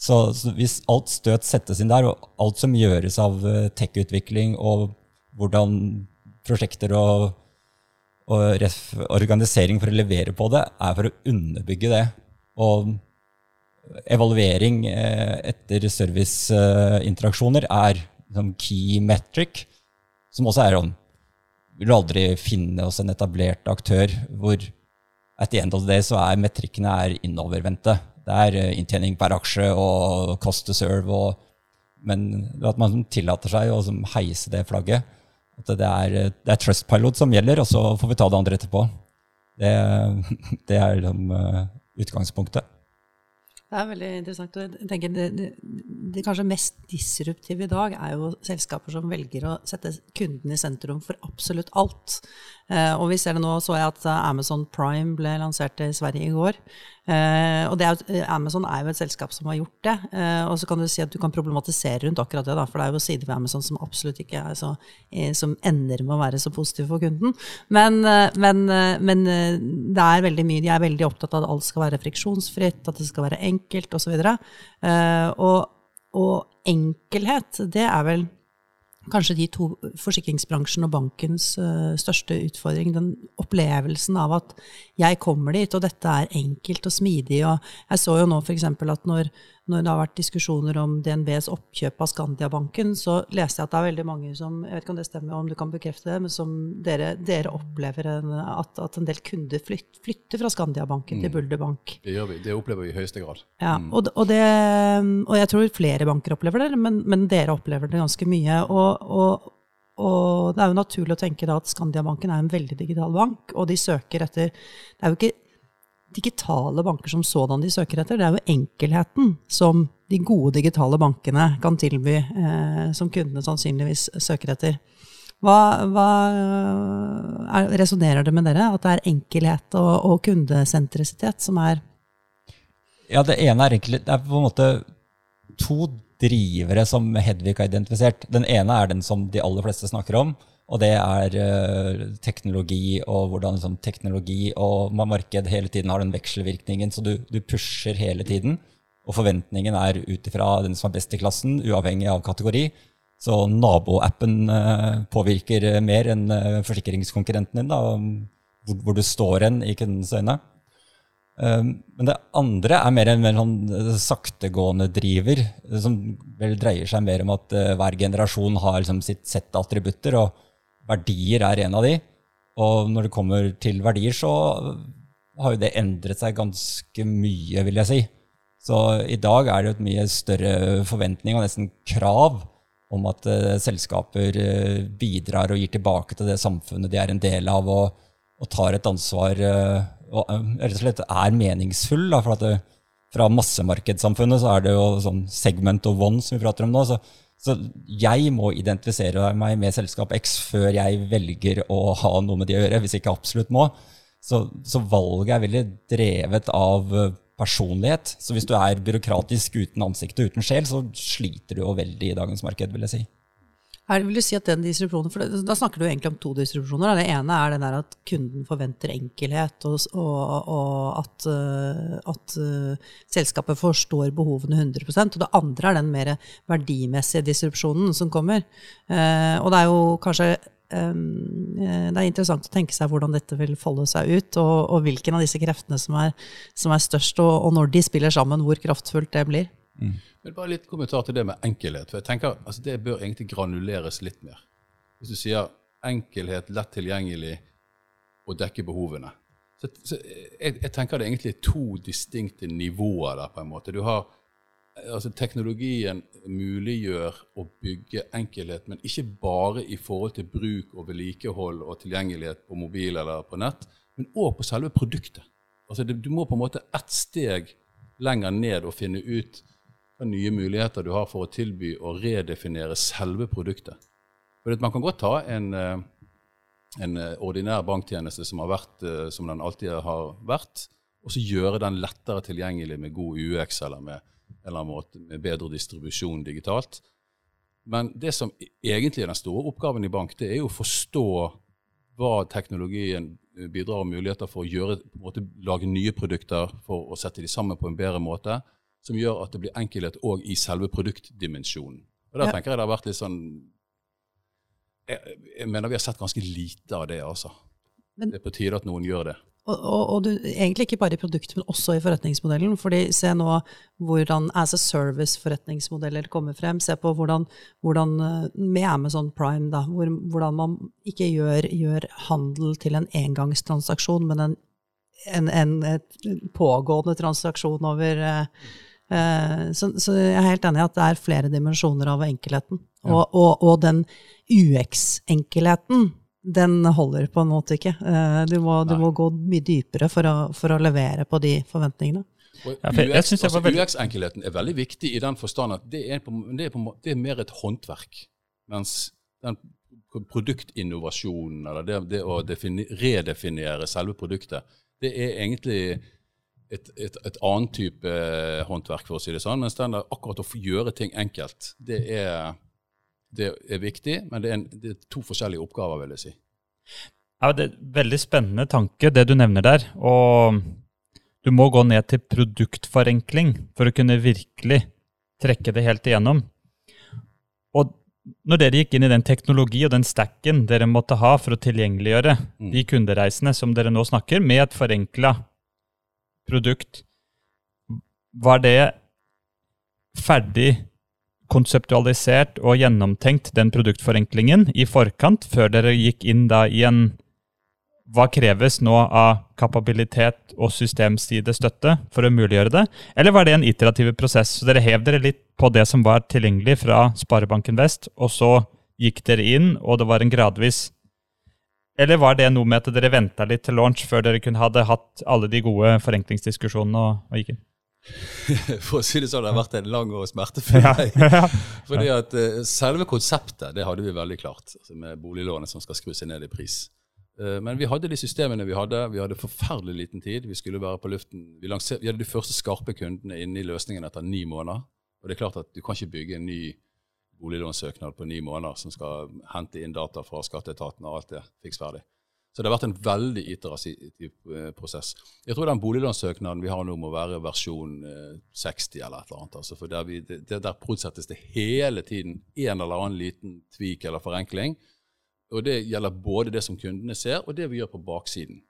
Så, så hvis alt støt settes inn der, og alt som gjøres av uh, tech-utvikling, og hvordan prosjekter og, og organisering for å levere på det, er for å underbygge det. Og evaluering uh, etter serviceinteraksjoner er sånn key metric, som også er sånn Vil du aldri finne oss en etablert aktør hvor at the end of the day så er metrikkene er innovervendte. Det er eh, inntjening per aksje og cost to serve. Og, men at man tillater seg å heise det flagget. At det er, det er Trustpilot som gjelder, og så får vi ta det andre etterpå. Det, det er liksom, uh, utgangspunktet. Det er veldig interessant. jeg tenker det, kanskje mest disruptive i dag er jo selskaper som velger å sette kunden i sentrum for absolutt alt. Eh, og vi ser det nå, så jeg at Amazon Prime ble lansert i Sverige i går. Eh, og er, Amazon er jo et selskap som har gjort det. Eh, og så kan du si at du kan problematisere rundt akkurat det, da, for det er jo sider ved Amazon som absolutt ikke er så, som ender med å være så positive for kunden. Men, men, men, det er veldig mye, de er veldig opptatt av at alt skal være friksjonsfritt, at det skal være enkelt osv. Og, og, og enkelhet, det er vel kanskje de to, forsikringsbransjen og bankens uh, største utfordring. Den opplevelsen av at jeg kommer dit, og dette er enkelt og smidig. Og jeg så jo nå f.eks. at når, når, det har vært diskusjoner om DNBs oppkjøp av Skandiabanken, så leste jeg at det er veldig mange som jeg vet ikke om det stemmer, om du kan bekrefte det, men som dere, dere opplever en, at, at, en del kunder flyt, flytter fra Skandiabanken mm. til Bulder Bank. Det gjør vi. Det opplever vi i høyeste grad. Ja, mm. og, og, det, og, jeg tror flere banker opplever det, men, men dere opplever det ganske mye. og, og og det er jo naturlig å tenke da at Skandiabanken er en veldig digital bank, og de søker etter Det er jo ikke digitale banker som sådan de søker etter. Det er jo enkelheten som de gode digitale bankene kan tilby, eh, som kundene sannsynligvis søker etter. Hva, hva resonnerer det med dere? At det er enkelhet og, og kundesentrisitet som er Ja, det ene er egentlig Det er på en måte to drivere som Hedvig har identifisert. Den ene er den som de aller fleste snakker om, og det er uh, teknologi og hvordan liksom, teknologi og marked hele tiden har den vekselvirkningen. Så du, du pusher hele tiden. Og forventningen er ut ifra den som er best i klassen, uavhengig av kategori. Så naboappen uh, påvirker mer enn uh, forsikringskonkurrenten din, da, hvor, hvor, du står hen i kundens øyne. Men det andre er mer en mer sånn saktegående driver, som vel dreier seg mer om at hver generasjon har liksom sitt sett attributter. og verdier er en av de. Og når det kommer til verdier, så har jo det endret seg ganske mye, vil jeg si. Så i dag er det jo et mye større forventning og nesten krav om at uh, selskaper uh, bidrar og gir tilbake til det samfunnet de er en del av, og, og tar et ansvar uh, og rett og slett er meningsfull. Da, for at det, fra massemarkedssamfunnet så er det jo sånn segment of one som vi prater om nå. så så jeg må identifisere meg med selskap X før jeg velger å ha noe med de å gjøre, hvis jeg ikke absolutt må. Så, så valget er veldig drevet av eh, personlighet. Så hvis du er byråkratisk uten ansikt og uten sjel, så sliter du jo veldig i dagens marked, vil jeg si. Her vil du si at den distribusjonen, for Da snakker du egentlig om to distribusjoner. Det ene er den der at kunden forventer enkelhet, og, og, og at, eh, at uh, selskapet forstår behovene 100% Og det andre er den mer verdimessige distribusjonen som kommer. Uh, og det er jo kanskje um, det er interessant å tenke seg hvordan dette vil folde seg ut, og, og hvilken av disse kreftene som er, som er størst, og, og når de spiller sammen, hvor kraftfullt det blir. Mm. Men bare litt kommentar til det med enkelhet. for jeg tenker altså Det bør egentlig granuleres litt mer. Hvis du sier enkelhet, lett tilgjengelig og dekke behovene. Så, så jeg, jeg, tenker det er egentlig to distinkte nivåer der. på en måte. Du har altså teknologien muliggjør å bygge enkelhet, men ikke bare i forhold til bruk og vedlikehold og tilgjengelighet på mobil eller på nett, men òg på selve produktet. Altså det, du må på en måte ett steg lenger ned og finne ut hva nye muligheter du har for å tilby og redefinere selve produktet. For Man kan godt ta en, eh, en ordinær banktjeneste som, vært, eh, som den alltid har vært, og så gjøre den lettere tilgjengelig med god UX eller med, eller måte, med bedre distribusjon digitalt. Men det som egentlig er den store oppgaven i bank, det er jo å forstå hva teknologien bidrar med muligheter for å gjøre, måte, lage nye produkter, for å sette de sammen på en bedre måte, som gjør at det blir enkelhet òg i selve produktdimensjonen. Og Der ja. tenker jeg det har vært litt sånn jeg, jeg, mener vi har sett ganske lite av det, altså. Men, det er på tide at noen gjør det. Og, og, og du, egentlig ikke bare i produktet, men også i forretningsmodellen. fordi Se nå hvordan as a service-forretningsmodeller kommer frem. Se på hvordan, hvordan eh, med Amazon Prime, da, hvor, hvordan man ikke gjør, gjør, handel til en engangstransaksjon, men en, en, en pågående transaksjon over uh, uh, så, så, jeg er helt enig i at det er flere dimensjoner av enkelheten. Ja. Og, og den UX-enkelheten den holder på en måte ikke. Eh, du må, du må gå mye dypere for å, for å, levere på de forventningene. UX-enkelheten er veldig viktig i den forstand at det er, på, det, er på, det er, mer et håndverk. Mens den produktinnovasjonen, eller det, det å definere, redefinere selve produktet, det er egentlig et, et, et annet type håndverk, for å si det sånn. Mens den der, akkurat å gjøre ting enkelt, det er det er viktig, men det er, en, det er, to forskjellige oppgaver, vil jeg si. Ja, Det er en veldig spennende tanke, det du nevner der. Og du må gå ned til produktforenkling for å kunne virkelig trekke det helt igjennom. Og når dere gikk inn i den teknologi og den stacken dere måtte ha for å tilgjengeliggjøre mm. de kundereisene som dere nå snakker, med et forenkla produkt, var det ferdig konseptualisert og gjennomtenkt den produktforenklingen i forkant, før dere gikk inn da i en hva kreves nå av kapabilitet og systemsidestøtte for å muliggjøre det? Eller var det en iterativ prosess? Så dere hev dere litt på det som var tilgjengelig fra Sparebanken Vest, og så gikk dere inn, og det var en gradvis Eller var det noe med at dere venta litt til launch før dere kunne hadde hatt alle de gode forenklingsdiskusjonene og, og gikk inn? For å si det sånn, det har vært en lang og smertefull vei. Ja. Fordi at uh, Selve konseptet det hadde vi veldig klart, altså med boliglånet som skal skru seg ned i pris. Uh, men vi hadde de systemene vi hadde. Vi hadde forferdelig liten tid. Vi skulle være på luften. Vi, vi hadde de første skarpe kundene inne i løsningen etter ni måneder. Og det er klart at du kan ikke bygge en ny boliglånssøknad på ni måneder som skal hente inn data fra skatteetaten og alt det fiks ferdig. Så det har vært en veldig iterativ eh, prosess. Jeg tror den boliglånssøknaden vi har nå, må være versjon 60 eh, eller et eller annet. Altså, for der, vi, det, der produsettes det hele tiden en eller annen liten tvik eller forenkling. Og det gjelder både det som kundene ser, og det vi gjør på baksiden.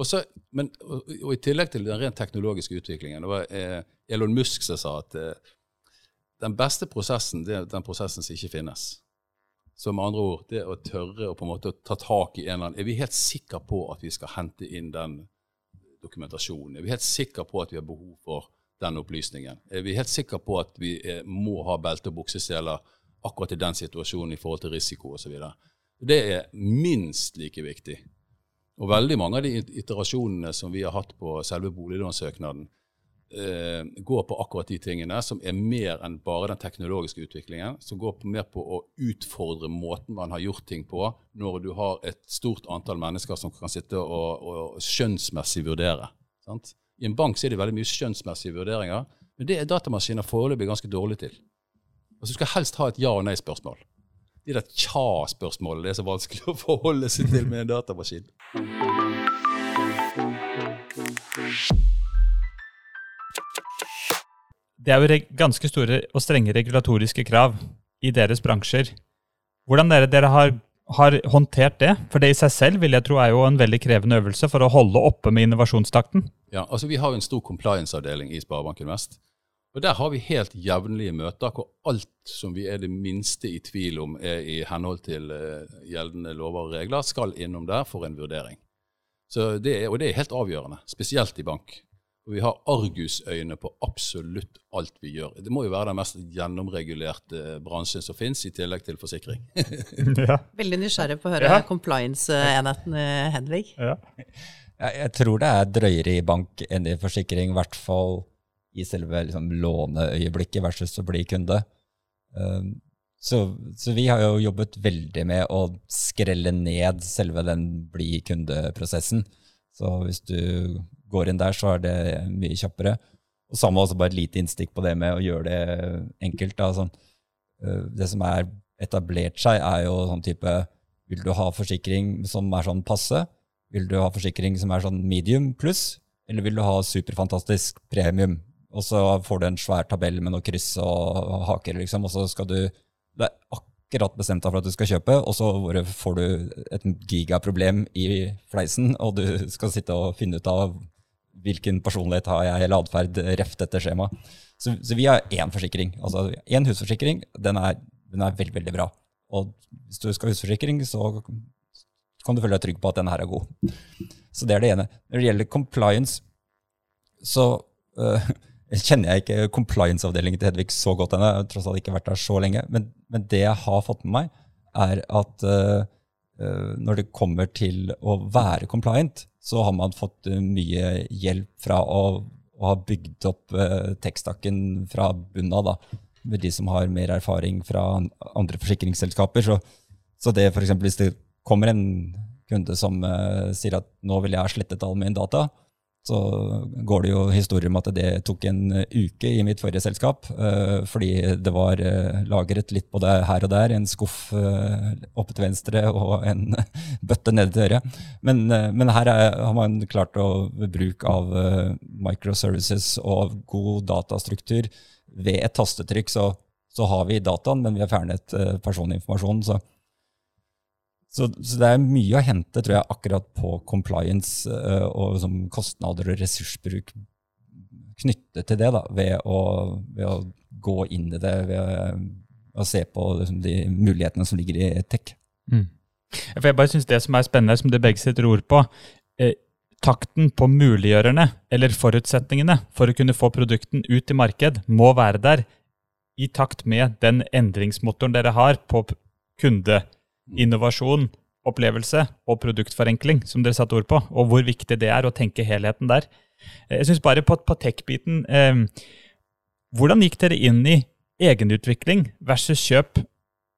Også, men, og, og, I tillegg til den rent teknologiske utviklingen. Det var eh, Elon Musk som sa at eh, den beste prosessen det er den prosessen som ikke finnes. Så med andre ord, det å tørre å på en måte ta tak i en eller annen Er vi helt sikre på at vi skal hente inn den dokumentasjonen? Er vi helt sikre på at vi har behov for den opplysningen? Er vi helt sikre på at vi er, må ha belte og bukseseler akkurat i den situasjonen i forhold til risiko osv.? Det er minst like viktig. Og veldig mange av de iterasjonene som vi har hatt på selve boliglånssøknaden, eh, går på akkurat de tingene, som er mer enn bare den teknologiske utviklingen. Som går på, mer på å utfordre måten man har gjort ting på, når du har et stort antall mennesker som kan sitte og, og skjønnsmessig vurdere. Sant? I en bank er det veldig mye skjønnsmessige vurderinger, men det er datamaskiner foreløpig ganske dårlig til. Altså Du skal helst ha et ja- og nei-spørsmål. De der tja-spørsmålene det er så vanskelig å forholde seg til med en datamaskin. Det er jo ganske store og strenge regulatoriske krav i deres bransjer. Hvordan dere, dere har, har, håndtert det? For det i seg selv vil jeg tro er jo en veldig krevende øvelse for å holde oppe med innovasjonstakten. Ja, altså Vi har jo en stor compliance-avdeling i Sparebanken Vest. Og Der har vi helt jevnlige møter hvor alt som vi er det minste i tvil om er i henhold til uh, gjeldende lover og regler, skal innom der for en vurdering. Så det er, og det er helt avgjørende, spesielt i bank. Og vi har argusøyne på absolutt alt vi gjør. Det må jo være den mest gjennomregulerte bransjen som fins, i tillegg til forsikring. ja. Veldig nysgjerrig på å høre Ja. compliance-enheten Hedvig. Henvig. Ja. Jeg, jeg tror det er drøyere i bank enn i forsikring, i hvert fall i selve liksom, låneøyeblikket versus å bli kunde. Um, så, så vi har jo jobbet veldig med å skrelle ned selve den bli kunde-prosessen. Så hvis du går inn der, så er det mye kjappere. Og samme også bare et lite innstikk på det med å gjøre det enkelt. Da. Sånn, øh, det som er etablert seg, er jo sånn type Vil du ha forsikring som er sånn passe? Vil du ha forsikring som er sånn medium pluss? Eller vil du ha superfantastisk premium? Og så får du en svær tabell med noe kryss og haker, liksom, og så skal du Det er akkurat bestemt deg for at du skal kjøpe, og så får du et gigaproblem i fleisen, og du skal sitte og finne ut av hvilken personlighet har jeg eller atferd ref dette skjemaet. Så, så vi har én forsikring. Altså én husforsikring. Den er, den er veldig, veldig bra. Og hvis du skal ha husforsikring, så kan du føle deg trygg på at denne her er god. Så det er det ene. Når det gjelder compliance, så øh, kjenner jeg ikke compliance-avdelingen til Hedvig så godt ennå. Tross alt ikke vært der så lenge. Men, men det jeg har fått med meg, er at øh, når det kommer til å være compliant, så har man fått øh, mye hjelp fra å, å ha bygd opp øh, tekstakken fra bunnen av, med de som har mer erfaring fra andre forsikringsselskaper. Så, så det for eksempel, hvis det kommer en kunde som uh, sier at nå vil jeg ha slettet all min data, så går det jo historier om at det tok en uke i mitt forrige selskap, eh, fordi det var eh, lagret litt både her og der, en skuff eh, oppe til venstre og en bøtte nede til høyre. Men, men her er, har man klart å ved bruk av microservices og god datastruktur ved et tastetrykk, så, så har vi dataen, men vi har fjernet personinformasjonen. Så så, så det er mye å hente, tror jeg, akkurat på compliance uh, og som kostnader og ressursbruk knyttet til det, da, ved å, ved å gå inn i det, ved å se på liksom, de mulighetene som ligger i tech. For jeg bare synes Det som er spennende, som dere begge setter ord på eh, Takten på muliggjørerne, eller forutsetningene for å kunne få produkten ut i marked, må være der i takt med den endringsmotoren dere har på p- kundeinnovasjon, opplevelse og produktforenkling, som dere satte ord på, og hvor viktig det er å tenke helheten der. Eh, Jeg synes bare på, på tech-biten eh, Hvordan gikk dere inn i egenutvikling versus kjøp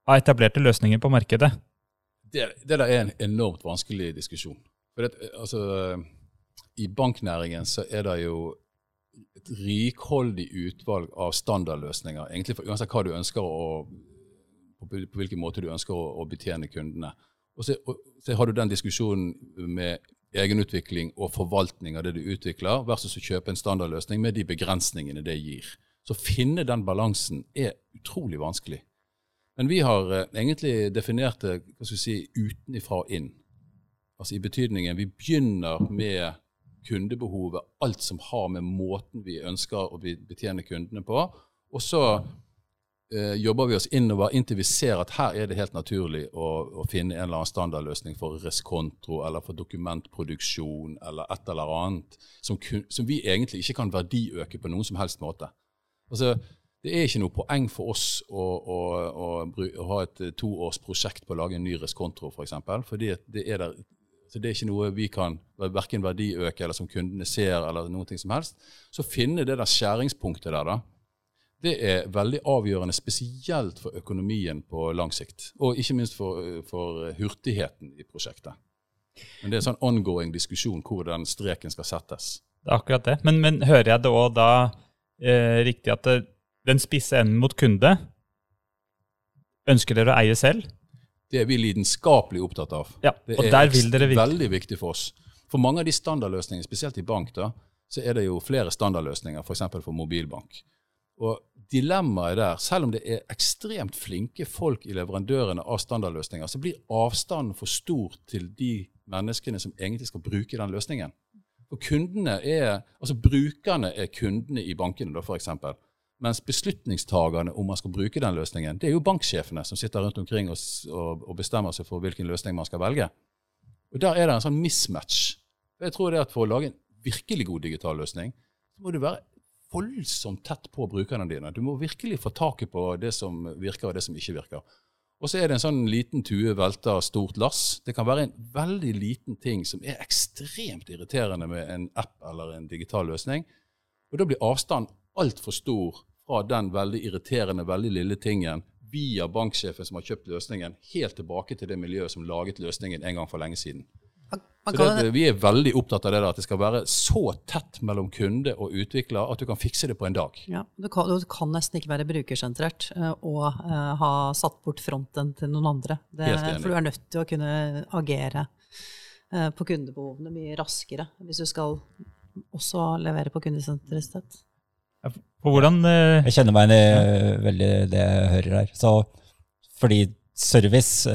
av etablerte løsninger på markedet? Det, det der er en enormt vanskelig diskusjon. For det, altså, I banknæringen så er det jo et rikholdig utvalg av standardløsninger, egentlig for uansett hva du ønsker å, på, på hvilken måte du ønsker å, å betjene kundene. Og så, og så har du den diskusjonen med egenutvikling og forvaltning av det du utvikler, versus å kjøpe en standardløsning med de begrensningene det gir. Så å finne den balansen er utrolig vanskelig. Men vi har eh, egentlig definert det hva skal vi si, utenifra og inn. Altså i betydningen vi begynner med kundebehovet, alt som har med måten vi ønsker å betjene kundene på. Og så eh, jobber vi oss innover inntil vi ser at her er det helt naturlig å, å finne en eller annen standardløsning for reskonto eller for dokumentproduksjon eller et eller annet som, kun, som vi egentlig ikke kan verdiøke på noen som helst måte. Altså, det er ikke noe poeng for oss å, å, å, å ha et eh, toårsprosjekt på å lage en ny reskonto, f.eks. For eksempel, fordi det er det er ikke noe vi kan verken verdiøke eller som kundene ser, eller ting som helst. Så finne det der skjæringspunktet der, da, det er veldig avgjørende, spesielt for økonomien på lang sikt. Og ikke minst for, for hurtigheten i prosjektet. Men det er en sånn ongoing diskusjon hvor den streken skal settes. Det er akkurat det. Men, men hører jeg det òg da eh, riktig at det, den spisse enden mot kunde ønsker dere å eie selv? Det er vi lidenskapelig opptatt av. Ja, Det og er der vil dere virkelig veldig viktig for oss. For mange av de standardløsningene, spesielt i bank, da, så er det jo flere standardløsninger, f.eks. For, for mobilbank. Og dilemmaet der, selv om det er ekstremt flinke folk i leverandørene av standardløsninger, så blir avstanden for stor til de menneskene som egentlig skal bruke den løsningen. Og kundene er, altså Brukerne er kundene i bankene, da, eksempel. Mens beslutningstagerne om man skal bruke den løsningen, det er jo banksjefene som sitter rundt omkring og, og, og bestemmer seg for hvilken løsning man skal velge. Og Der er det en sånn mismatch. Jeg tror det at For å lage en virkelig god digital løsning, så må du være voldsomt tett på brukerne dine. Du må virkelig få taket på det som virker, og det som ikke virker. Og så er det en sånn liten tue velter stort lass. Det kan være en veldig liten ting som er ekstremt irriterende med en app eller en digital løsning. Og da blir avstanden altfor stor fra den veldig irriterende, veldig lille tingen via banksjefen som har kjøpt løsningen, helt tilbake til det miljøet som laget løsningen en gang for lenge siden. Så det, vi er veldig opptatt av det der, at det skal være så tett mellom kunde og utvikler at du kan fikse det på en dag. Ja, Du kan, du kan nesten ikke være brukersentrert uh, og uh, ha satt bort fronten til noen andre. Det, for du er nødt til å kunne agere uh, på kundebehovene mye raskere hvis du skal også levere på kundesentristhet. Ja, hvordan Jeg kjenner meg igjen i veldig det jeg hører her. Så fordi service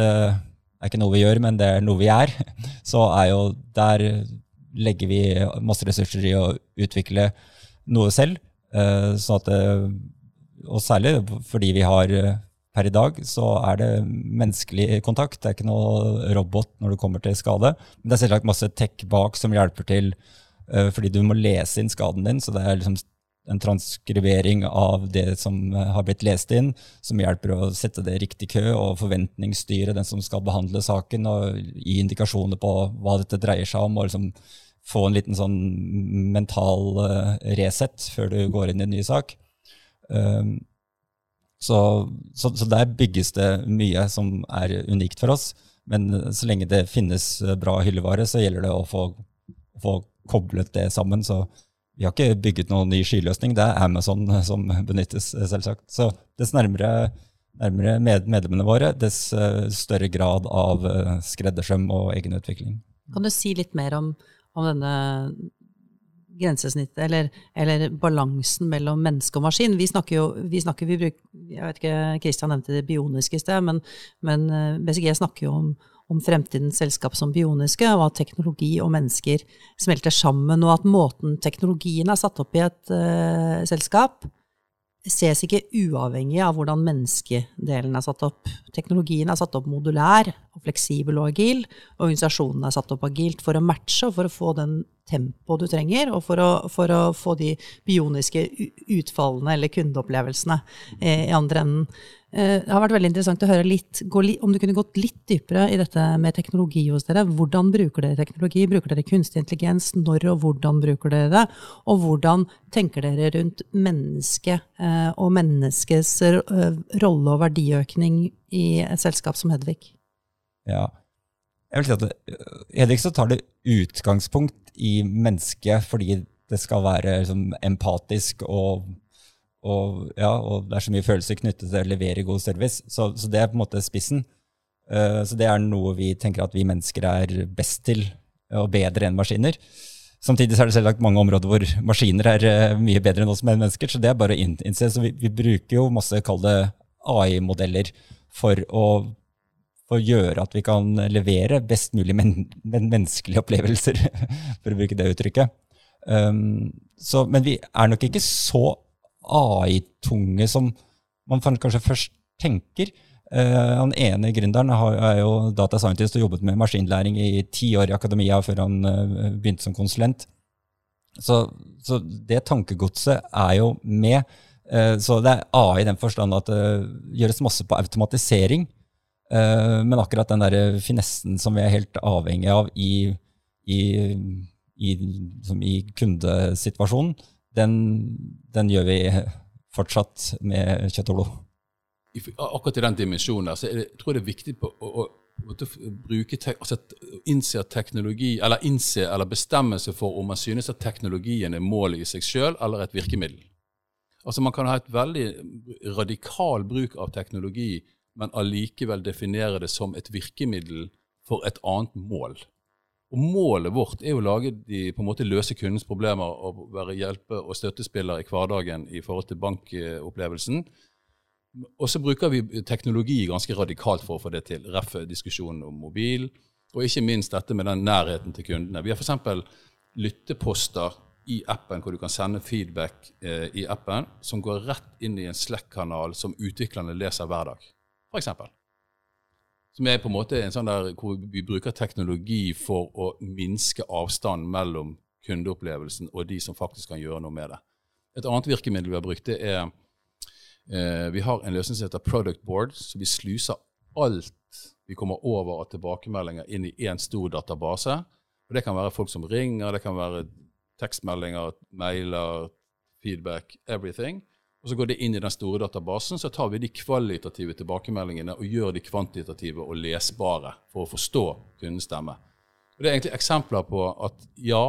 er ikke noe vi gjør, men det er noe vi er, så er jo der legger vi masse ressurser i å utvikle noe selv. Sånn at, og særlig fordi vi har per i dag så er det menneskelig kontakt. Det er ikke noe robot når du kommer til skade. Men det er selvsagt masse tech bak som hjelper til, fordi du må lese inn skaden din. Så det er liksom en transkribering av det som eh, har blitt lest inn, som hjelper å sette det i riktig kø og forventningsstyre den som skal behandle saken, og gi indikasjoner på hva dette dreier seg om, og liksom få en liten sånn mental uh, reset før du går inn i en ny sak. Um, så, så, så, der bygges det mye som er unikt for oss. Men så lenge det finnes bra hyllevare, så gjelder det å få, få koblet det sammen. Så vi har ikke bygget noen ny skyløsning, det er Amazon som benyttes, selvsagt. Så dess nærmere, nærmere med medlemmene våre, dess eh, større grad av eh, skreddersøm og egenutvikling. Kan du si litt mer om, om denne grensesnittet, eller, eller, balansen mellom menneske og maskin. Vi snakker jo, vi snakker, vi bruker, jeg vet ikke, Kristian nevnte det bioniske i sted, men, men eh, BCG snakker jo om, om fremtidens selskap som bioniske, og at teknologi og mennesker smelter sammen, og at måten teknologien er satt opp i et uh, selskap, ses ikke uavhengig av hvordan menneskedelen er satt opp. Teknologien er satt opp modulær og fleksibel og agil. Og Organisasjonen er satt opp agilt for å matche og for å få den tempoet du trenger, og for å, for å få de bioniske utfallene eller kundeopplevelsene eh, i andre enden. Eh, det har vært veldig interessant å høre litt, om du kunne gått litt dypere i dette med teknologi hos dere. Hvordan bruker dere teknologi? Bruker dere kunstig intelligens? Når og hvordan bruker dere det? Og hvordan tenker dere rundt mennesket eh, og menneskets rolle og verdiøkning i et selskap som Hedvig? Ja, jeg vil si at så tar det utgangspunkt i mennesket fordi det skal være liksom, empatisk og og, ja, og, det er så mye følelser knyttet til å levere god service. Så, så det er på en måte spissen. Uh, så det er noe vi tenker at vi mennesker er best til, og bedre enn maskiner. Samtidig så er det selvsagt mange områder hvor maskiner er uh, mye bedre enn oss mennesker, så det er bare å innse. Så vi, vi bruker jo masse, kall det AI-modeller, for å, for å gjøre at vi kan levere best mulig men, men menneskelige opplevelser, for å bruke det uttrykket. Um, så, men vi er nok ikke så AI-tunge som man kanskje først tenker. Uh, han ene gründeren er jo data scientist og jobbet med maskinlæring i ti år i akademia før han uh, begynte som konsulent. Så, så, det tankegodset er jo med. Uh, så det er AI i den forstand at det gjøres masse på automatisering. Men akkurat den der finessen som vi er helt avhengig av i, i, i, i kundesituasjonen, den, den gjør vi fortsatt med kjøtt og blod. Akkurat i den dimensjonen der, så jeg tror jeg det er viktig på, å, å, å bruke altså, innse teknologi, eller innse eller bestemme seg for om man synes at teknologien er målet i seg sjøl eller et virkemiddel. Altså Man kan ha et veldig radikal bruk av teknologi, men allikevel definere det som et virkemiddel for et annet mål. Og Målet vårt er å lage de på en måte løse kundens problemer og være hjelpe- og støttespiller i hverdagen i forhold til bankopplevelsen. Og så bruker vi teknologi ganske radikalt for å få det til. Ref. diskusjonen om mobil, og ikke minst dette med den nærheten til kundene. Vi har f.eks. lytteposter i appen hvor du kan sende feedback eh, i appen, som går rett inn i en Slack-kanal som utviklerne leser hver dag. Eksempel. Som er på en måte en sånn der hvor vi bruker teknologi for å minske avstanden mellom kundeopplevelsen og de som faktisk kan gjøre noe med det. Et annet virkemiddel vi har brukt, det er eh, Vi har en løsning som heter Product Board, så vi sluser alt vi kommer over av tilbakemeldinger inn i én stor database. Og Det kan være folk som ringer, det kan være tekstmeldinger, mailer, feedback, everything. Og Så går det inn i den store databasen, så tar vi de kvalitative tilbakemeldingene og gjør de kvantitative og lesbare for å forstå kundens stemme. Og Det er egentlig eksempler på at ja,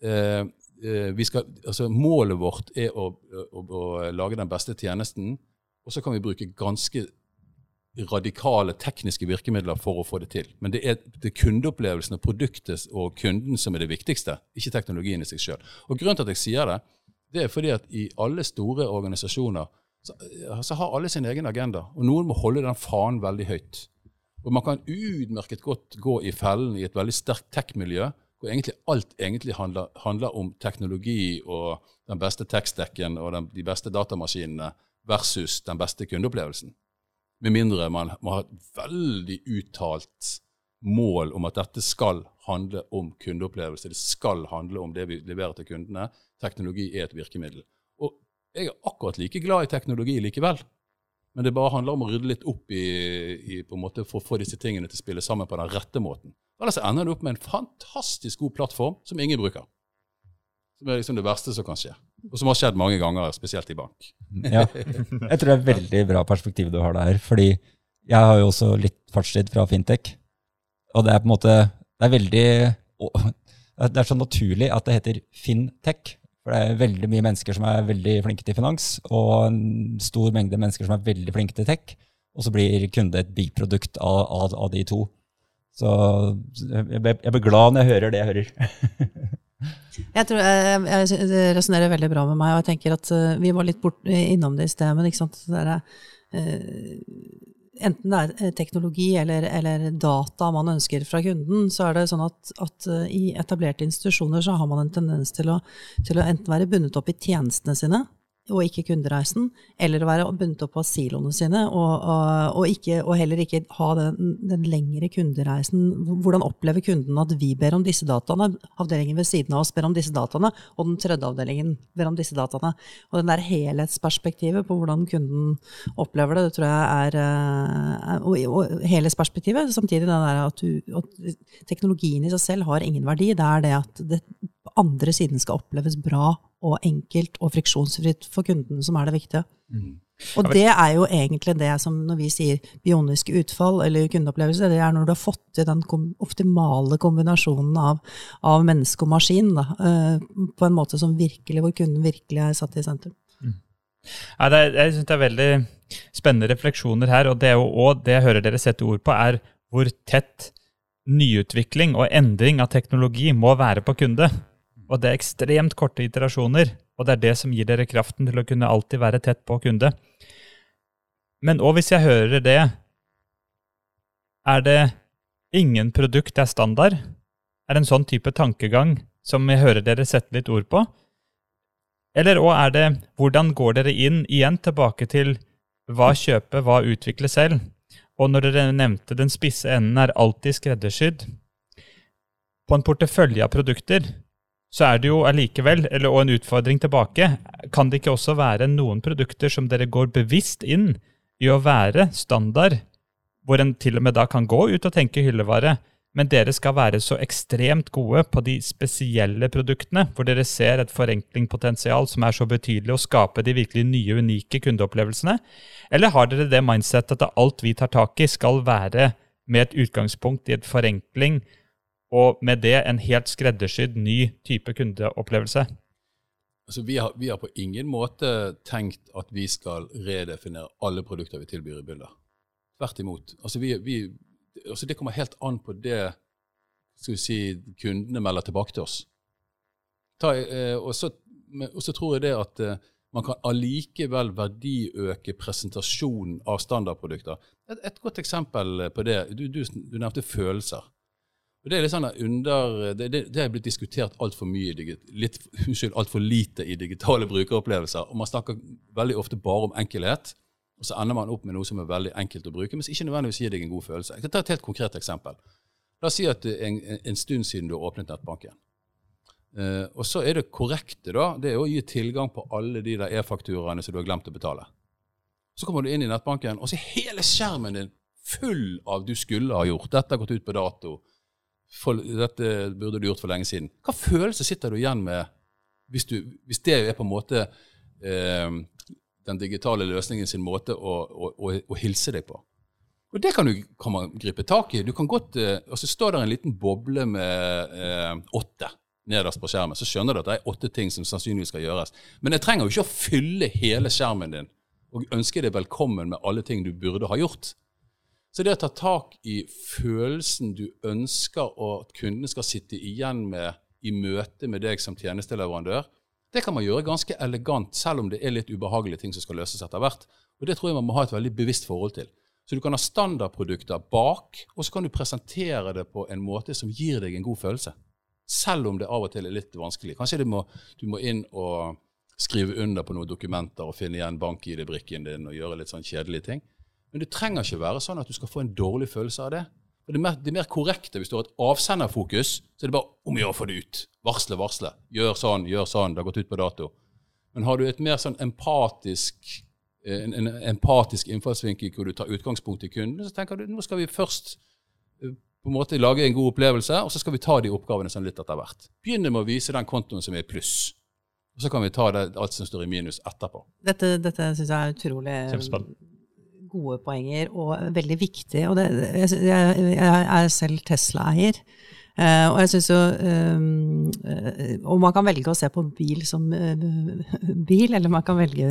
eh, eh skal, altså målet vårt er å, å, å, lage den beste tjenesten, og så kan vi bruke ganske radikale tekniske virkemidler for å få det til. Men det er, det kundeopplevelsen og produktet og kunden som er det viktigste, ikke teknologien i seg sjøl. Grunnen til at jeg sier det, det er fordi at i alle store organisasjoner så, så, har alle sin egen agenda. Og noen må holde den fanen veldig høyt. Og man kan utmerket godt gå i fellen i et veldig sterkt tech-miljø, hvor egentlig alt egentlig handler, handler, om teknologi og den beste tech-dekken og den, de beste datamaskinene versus den beste kundeopplevelsen. Med mindre man må ha et veldig uttalt mål om at dette skal handle om kundeopplevelse. Det skal handle om det vi leverer til kundene. Teknologi er et virkemiddel. Og jeg er akkurat like glad i teknologi likevel. Men det bare handler om å rydde litt opp i, i på en måte for å få disse tingene til å spille sammen på den rette måten. Ellers ender det opp med en fantastisk god plattform som ingen bruker. Som er liksom det verste som kan skje. Og som har skjedd mange ganger, spesielt i bank. Ja, Jeg tror det er veldig bra perspektiv du har der. Fordi jeg har jo også litt fartstid fra fintech. Og det er på en måte Det er veldig Det er så naturlig at det heter fintech. For det er veldig mye mennesker som er veldig flinke til finans, og en stor mengde mennesker som er veldig flinke til tech. Og så blir kunde et biprodukt av, av, av de to. Så jeg, jeg blir glad når jeg hører det jeg hører. jeg tror jeg, jeg resonnerer veldig bra med meg, og jeg tenker at uh, vi var litt bort, innom det i sted, men ikke sant, det der, uh, enten det er eh, teknologi eller, eller, data man ønsker fra kunden, så er det sånn at, at, eh, i etablerte institusjoner så har man en tendens til å, til å enten være bundet opp i tjenestene sine, og ikke kundereisen, eller å være bundet opp av siloene sine, og, og, og, ikke, og heller ikke ha den, den, lengre kundereisen. Hvordan opplever kunden at vi ber om disse dataene? Avdelingen ved siden av oss ber om disse dataene, og den tredje avdelingen ber om disse dataene. Og den der helhetsperspektivet på hvordan kunden opplever det, det tror jeg er eh, Og, og helhetsperspektivet, samtidig den der at, du, at teknologien i seg selv har ingen verdi. Det er det at det andre siden skal oppleves bra og enkelt og friksjonsfritt for kunden som er det viktige. Mm. Og det er jo egentlig det som når vi sier bioniske utfall eller kundeopplevelse, det er når du har fått til den optimale kombinasjonen av, av menneske og maskin da, uh, på en måte som virkelig, hvor kunden virkelig er satt i sentrum. Mm. Ja, det er, jeg synes det er veldig spennende refleksjoner her, og det jo òg det jeg hører dere sette ord på, er hvor tett nyutvikling og endring av teknologi må være på kunde. Og det er ekstremt korte iterasjoner, og det er det som gir dere kraften til å kunne alltid være tett på kunde. Men òg hvis jeg hører det, er det ingen produkt er standard? Er det en sånn type tankegang som jeg hører dere sette litt ord på? Eller òg er det hvordan går dere inn igjen tilbake til hva kjøpe, hva utvikle selv? Og når dere nevnte den spisse enden er alltid skreddersydd På en portefølje av produkter så er det jo allikevel, eller og en utfordring tilbake, kan det ikke også være noen produkter som dere går bevisst inn i å være standard, hvor en til og med da kan gå ut og tenke hyllevare, men dere skal være så ekstremt gode på de spesielle produktene, hvor dere ser et forenklingpotensial som er så betydelig, å skape de virkelig nye, unike kundeopplevelsene? Eller har dere det mindsettet at alt vi tar tak i, skal være med et utgangspunkt i et forenkling, og med det en helt skreddersydd ny type kundeopplevelse? Altså, vi, har, vi, har, på ingen måte tenkt at vi skal redefinere alle produkter vi tilbyr i Bilder. Tvert imot. Altså, vi, vi, altså, det kommer helt an på det si, kundene melder tilbake til oss. Ta, eh, og, så, og, så, tror jeg det at eh, man kan allikevel verdiøke presentasjonen av standardprodukter. Et, et godt eksempel på det, du, du, du nevnte følelser. Det er litt sånn under, det, det, det er blitt diskutert altfor mye, litt, unnskyld, altfor lite i digitale brukeropplevelser. og Man snakker veldig ofte bare om enkelhet, og så ender man opp med noe som er veldig enkelt å bruke, men som ikke nødvendigvis gir deg en god følelse. Jeg kan ta et helt konkret eksempel. La oss si at det en, en stund siden du har åpnet nettbanken. Eh, og så er det korrekte, da. Det er å gi tilgang på alle de der e-fakturaene som du har glemt å betale. Så kommer du inn i nettbanken, og så er hele skjermen din full av du skulle ha gjort. Dette har gått ut på dato. For, dette burde du gjort for lenge siden. Hva følelse sitter du igjen med hvis, du, hvis det er på en måte eh, den digitale løsningen sin måte å, å, å, å, hilse deg på? Og det kan, du, kan man gripe tak i. Du kan godt, eh, og så står der en liten boble med eh, åtte nederst på skjermen. Så skjønner du at det er åtte ting som sannsynligvis skal gjøres. Men jeg trenger jo ikke å fylle hele skjermen din og ønske deg velkommen med alle ting du burde ha gjort. Så det å ta tak i følelsen du ønsker at kundene skal sitte igjen med i møte med deg som tjenesteleverandør, det kan man gjøre ganske elegant, selv om det er litt ubehagelige ting som skal løses etter hvert. Og Det tror jeg man må ha et veldig bevisst forhold til. Så du kan ha standardprodukter bak, og så kan du presentere det på en måte som gir deg en god følelse. Selv om det av og til er litt vanskelig. Kanskje må, du må inn og skrive under på noen dokumenter og finne igjen bank-ID-brikken din og gjøre litt sånn kjedelige ting. Men det trenger ikke være sånn at du skal få en dårlig følelse av det. Og det, er mer, det er mer korrekte hvis du har et avsenderfokus, så er det bare om å gjøre å få det ut. Varsle, varsle. Gjør sånn, gjør sånn. Det har gått ut på dato. Men har du et mer sånn empatisk, eh, en, en empatisk innfallsvinkel hvor du tar utgangspunkt i kunden, så tenker du nå skal vi først eh, på en måte lage en god opplevelse, og så skal vi ta de oppgavene sånn litt etter hvert. Begynne med å vise den kontoen som er i pluss. Og så kan vi ta det, alt som står i minus etterpå. Dette, dette syns jeg er utrolig gode poenger og veldig viktig. Og det, jeg, jeg, er selv Tesla-eier. Uh, og jeg synes jo um, uh, Og man kan velge å se på bil som uh, bil, eller man kan velge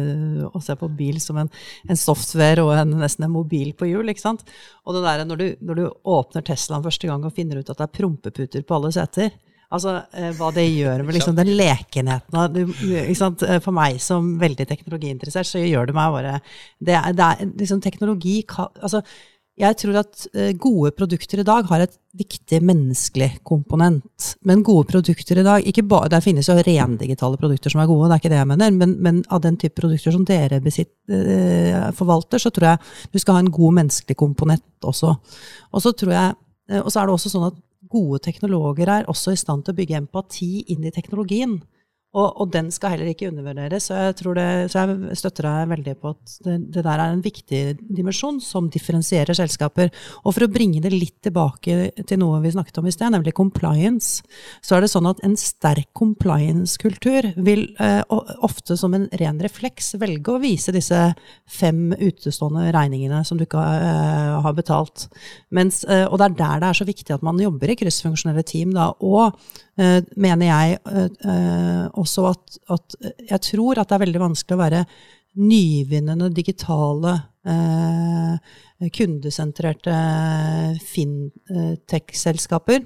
å se på bil som en, en software og en, nesten en mobil på hjul. ikke sant? Og det der, når du, når du åpner Teslaen første gang og finner ut at det er prompeputer på alle seter, Altså eh, hva det gjør med liksom, den lekenheten eh, For meg som veldig teknologiinteressert, så gjør det meg bare Det er, det er liksom teknologi altså, jeg tror at eh, gode produkter i dag har et viktig menneskelig komponent. Men gode produkter i dag ikke bare, Der finnes jo rendigitale produkter som er gode, det er ikke det jeg mener, men, men av den type produkter som dere besitt, forvalter, så tror jeg du skal ha en god menneskelig komponent også. Og så tror jeg, og så er det også sånn at gode teknologer er også i stand til å bygge empati inn i teknologien. Og, og, den skal heller ikke undervurderes. Så jeg, det, så jeg støtter deg veldig på at det, det, der er en viktig dimensjon som differensierer selskaper. Og for å bringe det litt tilbake til noe vi snakket om i sted, nemlig compliance, så er det sånn at en sterk compliance-kultur vil eh, ofte som en ren refleks velge å vise disse fem utestående regningene som du ikke eh, har betalt. Mens, eh, og det er der det er så viktig at man jobber i kryssfunksjonelle team. Da, og mener jeg eh, også at, at, jeg tror at det er veldig vanskelig å være nyvinnende digitale, eh, kundesentrerte fintech-selskaper.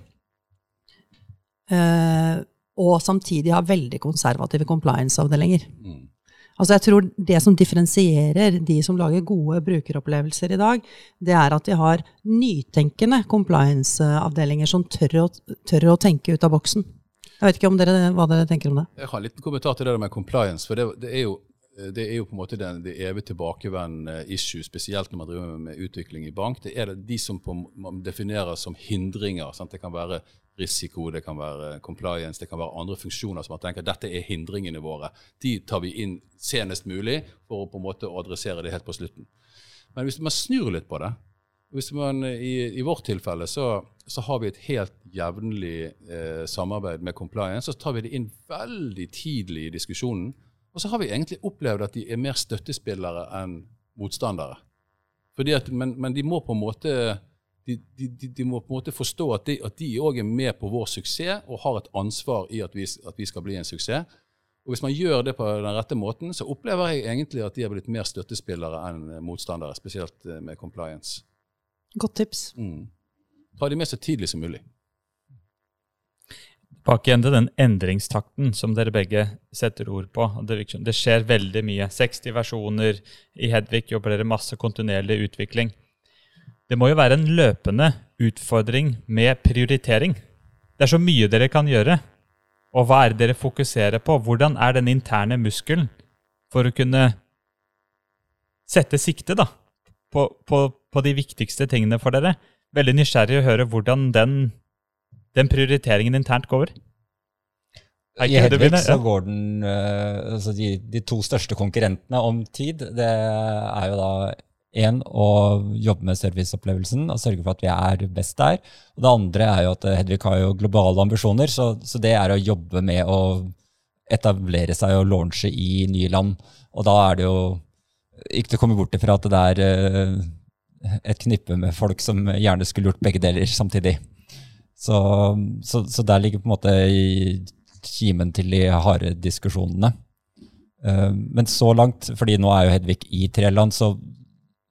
og samtidig ha veldig konservative compliance-avdelinger. Mm. Altså jeg tror Det som differensierer de som lager gode brukeropplevelser i dag, det er at de har nytenkende compliance-avdelinger som tør å, tør å, tenke ut av boksen. Jeg vet ikke dere, hva dere tenker om det? Jeg har en liten kommentar til det med compliance. for det, det er jo det er jo på en måte den, det evig tilbakevendende issue, spesielt når man driver med utvikling i bank. Det er det de som på, man definerer som hindringer. Sant? Det kan være risiko, det kan være compliance, det kan være andre funksjoner som man tenker dette er hindringene våre. De tar vi inn senest mulig for å på en måte adressere det helt på slutten. Men hvis man snur litt på det hvis man, i, i vårt tilfelle så, så, har vi et helt jevnlig eh, samarbeid med compliance. Så tar vi det inn veldig tidlig i diskusjonen. Og så har vi egentlig opplevd at de er mer støttespillere enn motstandere. At, men, men, de må på en måte de, de, de, må på en måte forstå at de òg er med på vår suksess og har et ansvar i at vi, at vi, skal bli en suksess. Og Hvis man gjør det på den rette måten, så opplever jeg egentlig at de har blitt mer støttespillere enn motstandere, spesielt eh, med compliance. Godt tips. Mm. Ta de med så tidlig som mulig. Tilbake igjen til den endringstakten som dere begge setter ord på. Det skjer veldig mye. 60 versjoner. I Hedvig jobber dere masse kontinuerlig utvikling. Det må jo være en løpende utfordring med prioritering. Det er så mye dere kan gjøre. Og hva er det dere fokuserer på? Hvordan er den interne muskelen for å kunne sette sikte da, på, på, på de viktigste tingene for dere? Veldig nysgjerrig å høre hvordan den, den prioriteringen internt går. I Hedvig så går den eh, altså de, de to største konkurrentene om tid, det er jo da én å jobbe med serviceopplevelsen og sørge for at vi er best der. Og det andre er jo at eh, Hedvig har jo globale ambisjoner, så, så det er å jobbe med å etablere seg og launche i nye land. Og da er det jo ikke til å komme bort ifra at det er eh, et knippe med folk som gjerne skulle gjort begge deler samtidig. Så, så, så der ligger på en måte kimen til de harde diskusjonene. Eh, Men så langt, fordi nå er jo Hedvig i tre land, så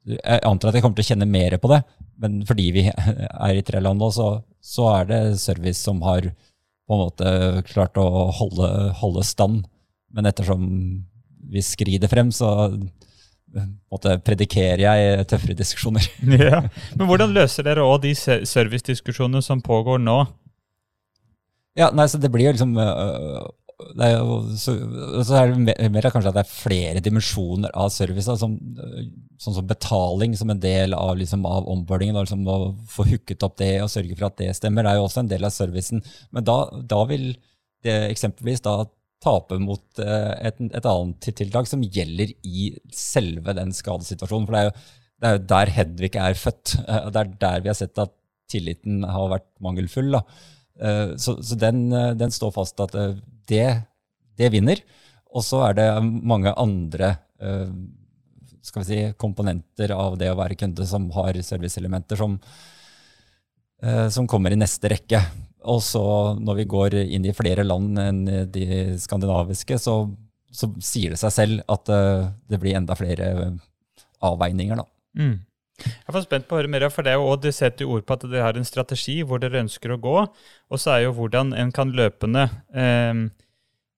jeg antar at jeg kommer til å kjenne mer på det. Men fordi vi er i tre land nå, så, så er det service som har på en måte klart å holde, holde stand. Men ettersom vi skrider frem, så måte predikerer jeg tøffere diskusjoner. Ja. Men hvordan løser dere òg de servicediskusjonene som pågår nå? Ja, nei, så det blir jo liksom øh, det er så, så er det mer, kanskje at det er flere dimensjoner av service, som, sånn som betaling som en del av, liksom, av onboardingen. og Liksom, å få hooket opp det og sørge for at det stemmer, er jo også en del av servicen. Men da, da vil det eksempelvis da tape mot øh, et, et annet tiltak som gjelder i selve den skadesituasjonen. For det er jo, det er der Hedvig er født. og Det er der vi har sett at tilliten har vært mangelfull. da. Eh, Så, så den, eh, den står fast at eh, det, det vinner. Og så er det mange andre skal vi si, komponenter av det å være kunde som har serviceelementer som, som kommer i neste rekke. Og så når vi går inn i flere land enn de skandinaviske, så, så sier det seg selv at det blir enda flere avveininger. da. Mm. Jeg er spent på å høre mer, for det er jo det setter ord på at dere har en strategi hvor dere ønsker å gå, og så er jo hvordan en kan løpende eh,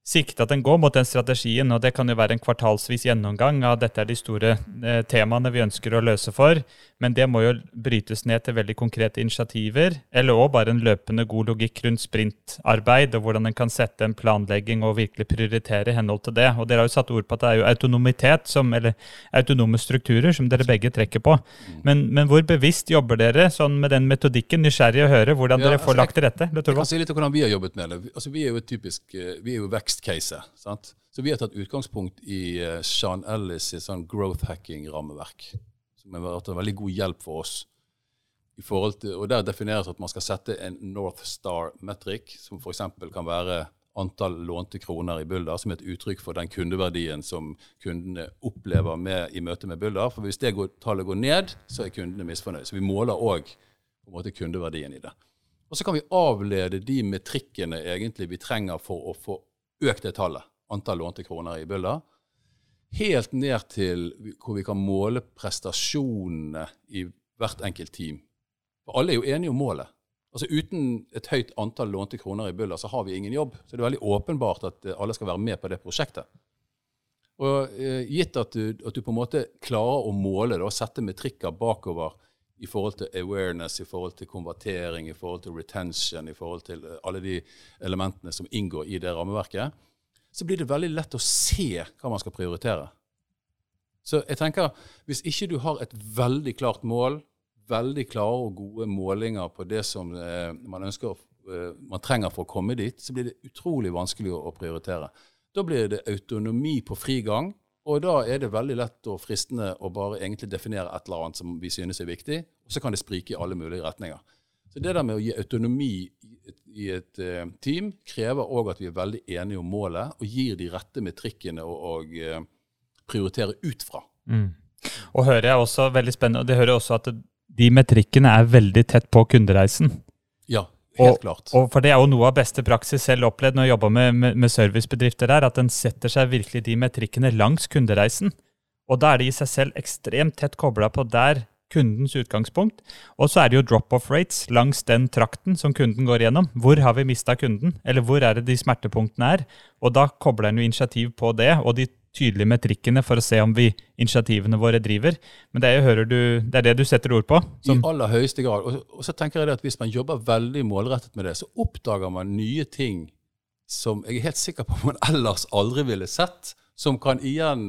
sikte at en går mot den strategien, og det kan jo være en kvartalsvis gjennomgang av dette er de store eh, temaene vi ønsker å løse for, men det må jo brytes ned til veldig konkrete initiativer, eller også bare en løpende god logikk rundt sprintarbeid, og hvordan en kan sette en planlegging og virkelig prioritere i henhold til det. Og dere har jo satt ord på at det er jo autonomitet, som, eller autonome strukturer, som dere begge trekker på. Men, men hvor bevisst jobber dere sånn med den metodikken? Nysgjerrig å høre hvordan Ja, dere får altså, lagt til rette. Det Jeg kan si litt om hvordan vi har jobbet med det. Altså, vi er jo et typisk, eh, vi er jo vekstcase. Sant? Så vi har tatt utgangspunkt i eh, Sean Ellis sånn growth hacking-rammeverk. Som har vært en veldig god hjelp for oss. I til, og Der defineres at man skal sette en North Star-metric, som f.eks. kan være antall lånte kroner i Bulder, som er et uttrykk for den kundeverdien som kundene opplever med, i møte med Bulder. For hvis det går, tallet går ned, så er kundene misfornøyd. Så vi måler òg kundeverdien i det. Og så kan vi avlede de metrikkene egentlig vi trenger for å få økt det tallet, antall lånte kroner i Bulder, helt ned til hvor vi kan måle prestasjonene i hvert enkelt team. For alle er jo enige om målet. Altså Uten et høyt antall lånte kroner i Bulder, så har vi ingen jobb. Så det er veldig åpenbart at eh, alle skal være med på det prosjektet. Og eh, Gitt at du, at du på en måte klarer å måle det og sette metrikker bakover i forhold til awareness, i forhold til konvertering, i forhold til retention, i forhold til eh, alle de elementene som inngår i det rammeverket, så blir det veldig lett å se hva man skal prioritere. Så jeg tenker, hvis ikke du har et veldig klart mål, veldig klare og gode målinger på det som eh, man ønsker eh, man trenger for å komme dit, så blir det utrolig vanskelig å, å prioritere. Da blir det autonomi på frigang, og da er det veldig lett og fristende å bare egentlig definere et eller annet som vi synes er viktig, og så kan det sprike i alle mulige retninger. Så det der med å gi autonomi i et, eh, team krever òg at vi er veldig enige om målet, og gir de rette metrikkene å og, eh, prioritere ut fra. Og hører jeg også, veldig spennende, og det hører jeg også at de metrikkene er veldig tett på kundereisen. Ja, helt Og, klart. og for det er jo noe av beste praksis selv opplevd når jeg jobber med, med, med servicebedrifter der, at en setter seg virkelig de metrikkene langs kundereisen. Og da er de i seg selv ekstremt tett kobla på der kundens utgangspunkt. Og så er det jo drop-off rates langs den trakten som kunden går gjennom. Hvor har vi mista kunden, eller hvor er det de smertepunktene er? Og da kobler en jo initiativ på det, og de tydelige metrikkene for å se om vi initiativene våre driver. Men det er, du, det er det du setter ord på? Som, I aller høyeste grad. Og, og så tenker jeg det at hvis man jobber veldig målrettet med det, så oppdager man nye ting som jeg er helt sikker på man ellers aldri ville sett, som kan igjen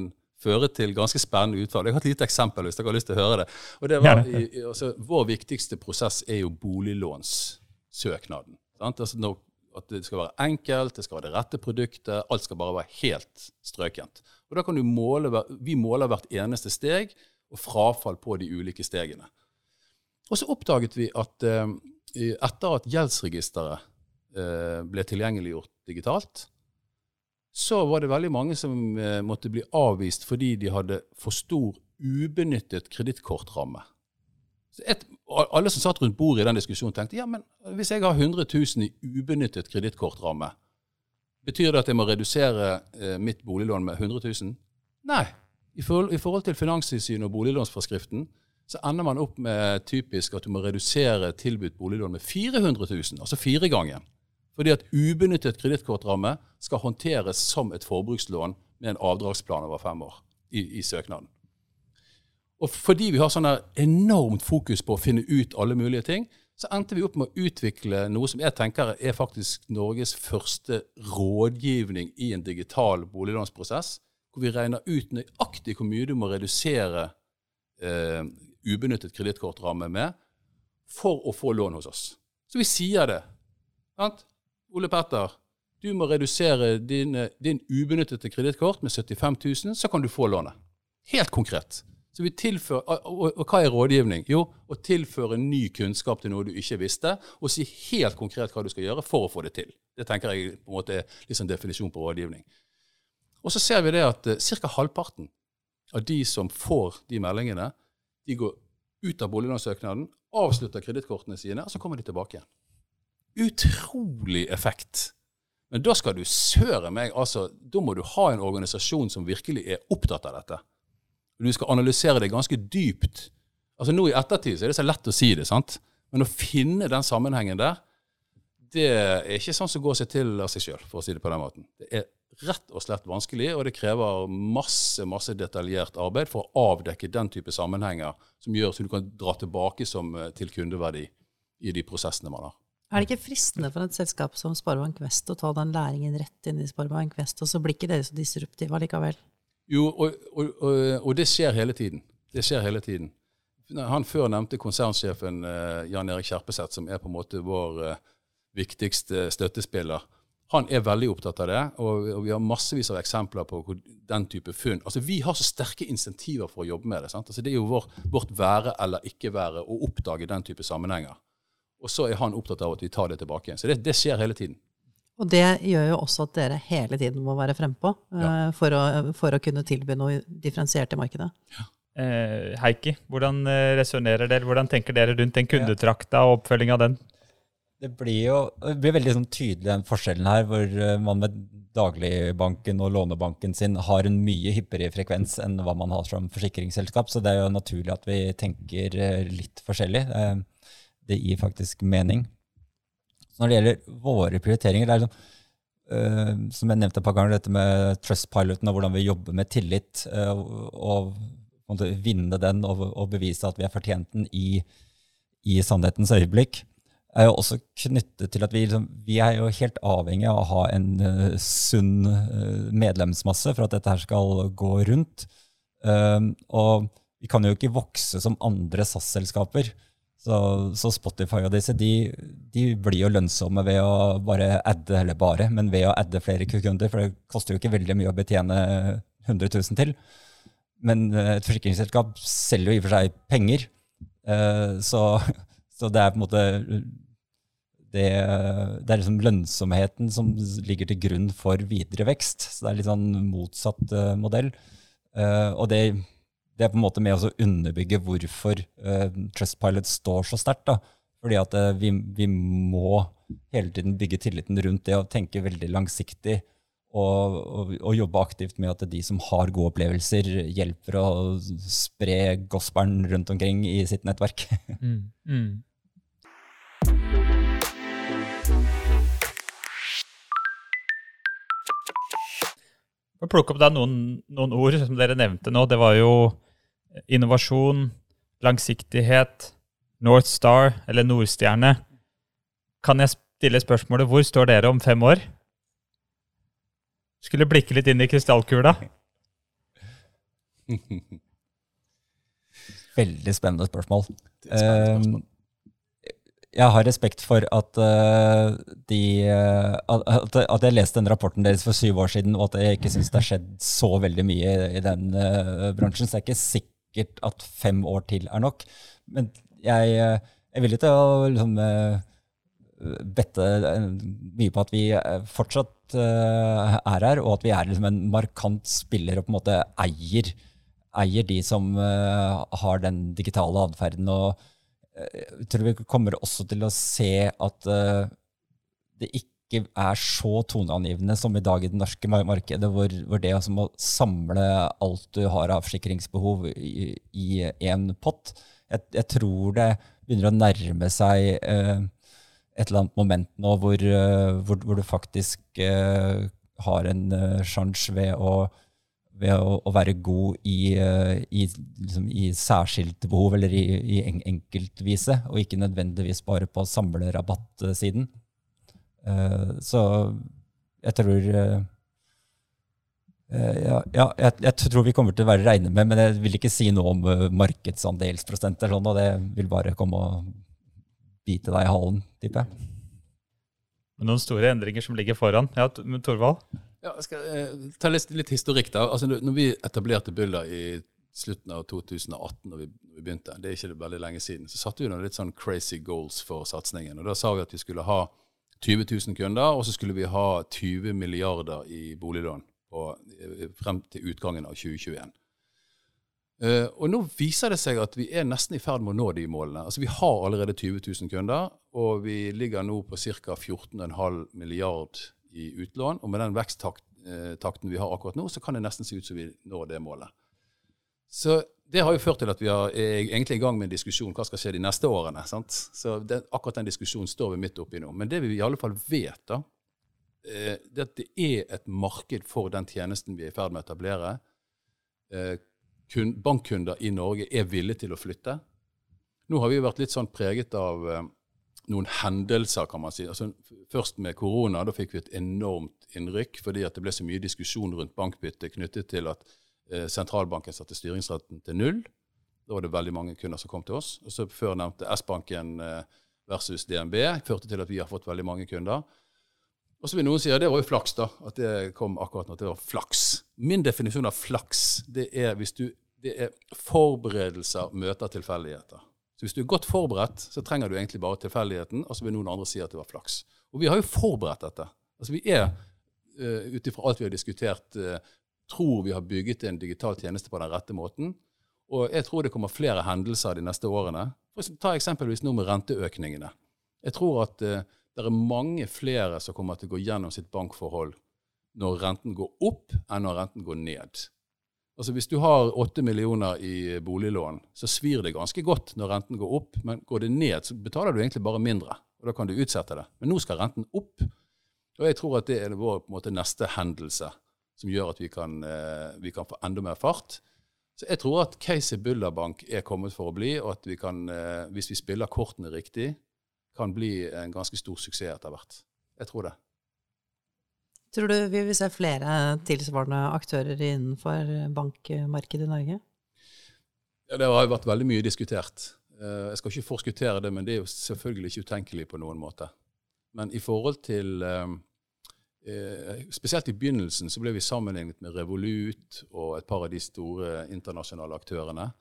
føre til ganske spennende utfall. Jeg har et lite eksempel hvis dere har lyst til å høre det. Og det var, i, altså, vår viktigste prosess er jo boliglånssøknaden. Sant? Altså når At det skal være enkelt, det skal være det rette produktet. Alt skal bare være helt strøkent. Og da kan du måle, Vi måler hvert eneste steg og frafall på de ulike stegene. Og så oppdaget vi at eh, etter at gjeldsregisteret eh, ble tilgjengeliggjort digitalt, så var det veldig mange som eh, måtte bli avvist fordi de hadde for stor ubenyttet kredittkortramme. Et, alle som satt rundt bordet i den diskusjonen, tenkte ja, men hvis jeg har 100 000 i ubenyttet kredittkortramme, betyr det at jeg må redusere eh, mitt boliglån med 100 000? Nei. I forhold, I forhold til Finanstilsynet og boliglånsforskriften så ender man opp med typisk at du må redusere tilbudt boliglån med 400 000, altså fire ganger. Fordi at ubenyttet kredittkortramme skal håndteres som et forbrukslån med en avdragsplan over fem år i, i søknaden. Og fordi vi har sånn enormt fokus på å finne ut alle mulige ting, så endte vi opp med å utvikle noe som jeg tenker er faktisk Norges første rådgivning i en digital boliglånsprosess, hvor vi regner ut nøyaktig hvor mye du må redusere eh, ubenyttet kredittkortramme med for å få lån hos oss. Så vi sier det. Sant? Ole Petter, du må redusere din, din ubenyttede kredittkort med 75 000, så kan du få lånet. Helt konkret. Så vi tilfører, og, og, og hva er rådgivning? Jo, å tilføre ny kunnskap til noe du ikke visste, og si helt konkret hva du skal gjøre for å få det til. Det tenker jeg på en måte er liksom definisjon på rådgivning. Og så ser vi det at uh, ca. halvparten av de som får de meldingene, de går ut av boliglånssøknaden, avslutter kredittkortene sine, og så kommer de tilbake igjen. Utrolig effekt. Men da skal du søre meg, altså, da må du ha en organisasjon som virkelig er opptatt av dette. Du skal analysere det ganske dypt. Altså Nå i ettertid så er det så lett å si det, sant? men å finne den sammenhengen der, det er ikke sånn som går seg til av seg sjøl, for å si det på den måten. Det er rett og slett vanskelig, og det krever masse masse detaljert arbeid for å avdekke den type sammenhenger som gjør så du kan dra tilbake som, eh, til kundeverdi i de prosessene man har. Er det ikke fristende for et selskap som Sparebank Vest å ta den læringen rett inn i Sparebank Vest, og så blir ikke dere så disruptive allikevel? Jo, og, og, og, og det skjer hele tiden. Det skjer hele tiden. Han før nevnte konsernsjefen eh, Jan Erik Kjerpeseth, som er på en måte vår eh, viktigste støttespiller. Han er veldig opptatt av det, og, vi har massevis av eksempler på den type funn Altså, Vi har så sterke insentiver for å jobbe med det. sant? Altså, Det er jo vår, vårt være eller ikke være å oppdage den type sammenhenger. Og så er han opptatt av at vi tar det tilbake igjen. Så det, det skjer hele tiden. Og det gjør jo også at dere hele tiden må være frempå eh, for, å, for å kunne tilby noe differensiert i markedet. Eh, Heikki, hvordan eh, resonnerer dere? Hvordan tenker dere rundt den kundetrakta og oppfølging av den? Det blir jo det blir veldig sånn tydelig den forskjellen her, hvor eh, man med dagligbanken og lånebanken sin har en mye hyppigere frekvens enn hva man har som forsikringsselskap. Så det er jo naturlig at vi tenker litt forskjellig. Det gir faktisk mening. Så når det gjelder våre prioriteringer, det er liksom, uh, som jeg nevnte et par ganger, dette med Trustpiloten og hvordan vi jobber med tillit, uh, og, vinne den og, og bevise at vi er fortjent den i, i sannhetens øyeblikk, er jo også knyttet til at vi, liksom, vi er jo helt avhengig av å ha en uh, sunn medlemsmasse for at dette her skal gå rundt. Og vi kan jo ikke vokse som andre SAS-selskaper. Så, så Spotify og disse de, de blir jo lønnsomme ved å bare adde, eller bare, men ved å adde flere kunder, for det koster jo ikke veldig mye å betjene 100 000 til. Men eh, et forsikringsselskap selger jo i og for seg penger, Eh, så, så det er på en måte det, det er liksom lønnsomheten som ligger til grunn for videre vekst. Så det er litt sånn motsatt eh, modell. Og det, det er på en måte med å underbygge hvorfor uh, Trustpilot står så sterkt. Fordi at uh, vi, vi må hele tiden bygge tilliten rundt det og tenke veldig langsiktig. Og, og, og jobbe aktivt med at de som har gode opplevelser, hjelper å spre gospelen rundt omkring i sitt nettverk. Mm. Mm. plukke opp da noen, noen ord som dere nevnte nå. Det var jo innovasjon, langsiktighet, North Star eller Nordstjerne. Kan jeg stille spørsmålet hvor står dere om fem år? Skulle blikke litt inn i krystallkula. Veldig spennende spørsmål. Spennende spørsmål. Eh, jeg har respekt for at, uh, de, uh, at, jeg leste den rapporten deres for syv år siden, og at jeg ikke syns det har skjedd så veldig mye i, den uh, bransjen. Så jeg er ikke sikkert at fem år til er nok. Men jeg er villig til å liksom, bette mye på at vi fortsatt er her, og at vi er liksom en markant spiller og på en måte eier, eier de som har den digitale atferden. og jeg eh, tror vi kommer også til å se at det ikke er så toneangivende som i dag i det norske markedet, hvor, hvor det altså å samle alt du har av forsikringsbehov i én pott jeg, jeg, tror det begynner å nærme seg eh, et eller annet moment nå hvor, uh, hvor, hvor du faktisk har en sjanse ved å ved å, å, være god i, eh, i, liksom, i særskilte behov eller i, i en, enkeltvise, og ikke nødvendigvis bare på samlerabattsiden. Uh, så jeg tror uh, ja, ja jeg, jeg, tror vi kommer til å være regne med, men jeg vil ikke si noe om uh, markedsandelsprosenter, sånn, og det vil bare komme og bite deg i halen, tipper jeg. Noen store endringer som ligger foran. Ja, Torvald? Ja, jeg skal eh, ta litt, litt, historikk. da. Altså, når vi etablerte Bulla i slutten av 2018, når vi, vi, begynte, det er ikke veldig lenge siden, så satte vi noen litt sånn crazy goals for satsingen. Og Da sa vi at vi skulle ha 20 000 kunder, og så skulle vi ha 20 milliarder i boliglån på, frem til utgangen av 2021. Uh, eh, og nå viser det seg at vi er nesten i ferd med å nå de målene. Altså Vi har allerede 20 000 kunder, og vi ligger nå på ca. 14,5 milliard i utlån. Og med den veksttakten vi har akkurat nå, så kan det nesten se ut som vi når det målet. Så det har jo ført til at vi er egentlig i gang med en diskusjon hva skal skje de neste årene. Sant? Så det, akkurat den diskusjonen står vi midt oppi nå. Men det vi i alle fall vet, da, eh, det er at det er et marked for den tjenesten vi er i ferd med å etablere. Eh, bankkunder i Norge er villige til å flytte. Nå har vi vært litt sånn preget av eh, noen hendelser, kan man si. Altså, først med korona, da fikk vi et enormt innrykk fordi det ble så mye diskusjon rundt bankbytte knyttet til at eh, sentralbanken satte styringsretten til null. Da var det veldig mange kunder som kom til oss. Og så Før nevnte S-banken eh, versus DNB førte til at vi har fått veldig mange kunder. Og så vil noen si at det var jo flaks, da. At det kom akkurat når det var flaks. Min definisjon av flaks det er du det er forberedelser møter tilfeldigheter. Så hvis du er godt forberedt, så trenger du egentlig bare tilfeldigheten, og så vil noen andre si at det var flaks. Og vi har jo forberedt dette. Altså Vi er, uh, ut ifra alt vi har diskutert, tror vi har bygget en digital tjeneste på den rette måten. Og jeg tror det kommer flere hendelser de neste årene. Ta eksempelvis nå med renteøkningene. Jeg tror at uh, det er mange flere som kommer til å gå gjennom sitt bankforhold når renten går opp, enn når renten går ned. Altså Hvis du har åtte millioner i boliglån, så svir det ganske godt når renten går opp. Men går det ned, så betaler du egentlig bare mindre. Og da kan du utsette det. Men nå skal renten opp. Og jeg tror at det er vår måte, neste hendelse som gjør at vi kan, eh, vi kan, få enda mer fart. Så jeg tror at caset Bullerbank er kommet for å bli, og at vi kan, eh, hvis vi spiller kortene riktig, kan bli en ganske stor suksess etter hvert. Jeg tror det. Tror du vi vil se flere tilsvarende aktører innenfor bankmarkedet i Norge? Ja, det har jo vært veldig mye diskutert. Eh, jeg skal ikke forskuttere det, men det er jo selvfølgelig ikke utenkelig på noen måte. Men i forhold til eh, eh, Spesielt i begynnelsen så ble vi sammenlignet med Revolut og et par av de store internasjonale aktørene.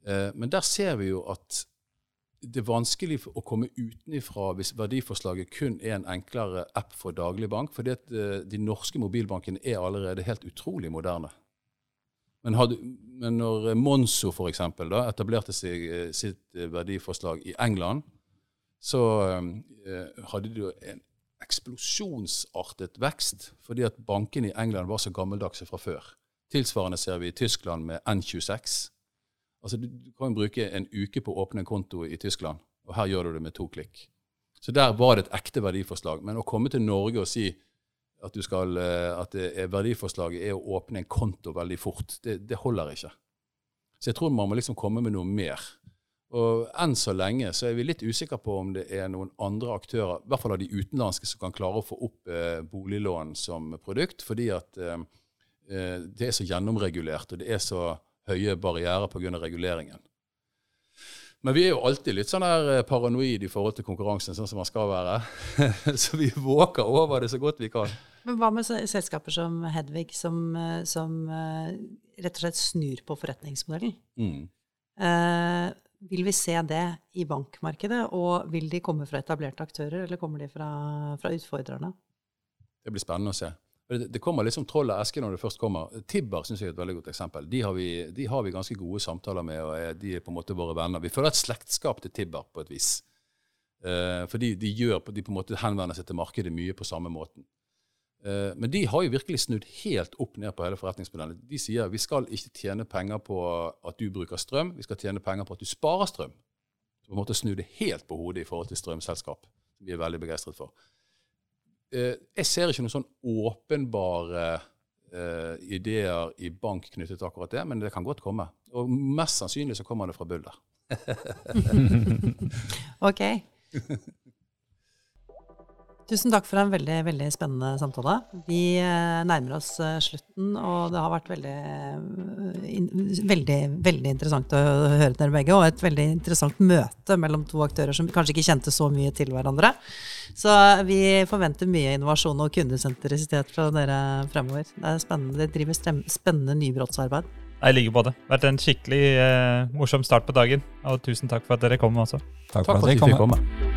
Men der ser vi jo at det er vanskelig å komme utenifra hvis verdiforslaget kun er en enklere app for dagligbank, fordi at eh, de norske mobilbankene er allerede helt utrolig moderne. Men, hadde, men når Monzo f.eks. etablerte seg eh, sitt eh, verdiforslag i England, så eh, hadde de en eksplosjonsartet vekst, fordi at bankene i England var så gammeldagse fra før. Tilsvarende ser vi i Tyskland med N26 Altså, du, kan jo bruke en uke på å åpne en konto i Tyskland, og her gjør du det med to klikk. Så der var det et ekte verdiforslag. Men å komme til Norge og si at, skal, eh, er verdiforslaget er å åpne en konto veldig fort, det, det, holder ikke. Så jeg tror man må liksom komme med noe mer. Og enn så lenge så er vi litt usikre på om det er noen andre aktører, i hvert fall av de utenlandske, som kan klare å få opp eh, boliglån som produkt, fordi at eh, eh det er så gjennomregulert, og det er så høye barrierer pga. reguleringen. Men vi er jo alltid litt sånn der eh, paranoid i forhold til konkurransen, sånn som man skal være. så vi våker over det så godt vi kan. Men hva med selskaper som Hedvig, som, eh, som rett og slett snur på forretningsmodellen? Mm. Eh, vil vi se det i bankmarkedet, og vil de komme fra etablerte aktører, eller kommer de fra, fra utfordrerne? Det blir spennende å se. Det, kommer litt som troll av eske når det først kommer. Tibber synes jeg er et veldig godt eksempel. De har, vi, de har vi ganske gode samtaler med, og de er på en måte våre venner. Vi føler et slektskap til Tibber på et vis. Eh, fordi de, gjør, de på en måte henvender seg til markedet mye på samme måten. Eh, men de har jo virkelig snudd helt opp ned på hele forretningsmodellen. De sier vi skal ikke tjene penger på at du bruker strøm, vi skal tjene penger på at du sparer strøm. Så på en måte snu det helt på hodet i forhold til strømselskap, som vi er veldig begeistret for. Eh, jeg ser ikke noen sånn åpenbare eh, ideer i bank knyttet til akkurat det, men det kan godt komme. Og mest sannsynlig så kommer det fra Bulder. Ok. Tusen takk for en veldig, veldig spennende samtale. Vi eh, nærmer oss eh, slutten, og det har vært veldig, eh, veldig, veldig interessant å høre dere begge, og et veldig interessant møte mellom to aktører som kanskje ikke kjente så mye til hverandre. Så vi forventer mye innovasjon og kundesentrisitet fra dere fremover. Det er spennende, Dere driver spennende nybrottsarbeid. Jeg liker på det. Det har Vært en skikkelig eh, morsom start på dagen. Og tusen takk for at dere kom også. Takk, Takk for at dere vi kom. fikk komme.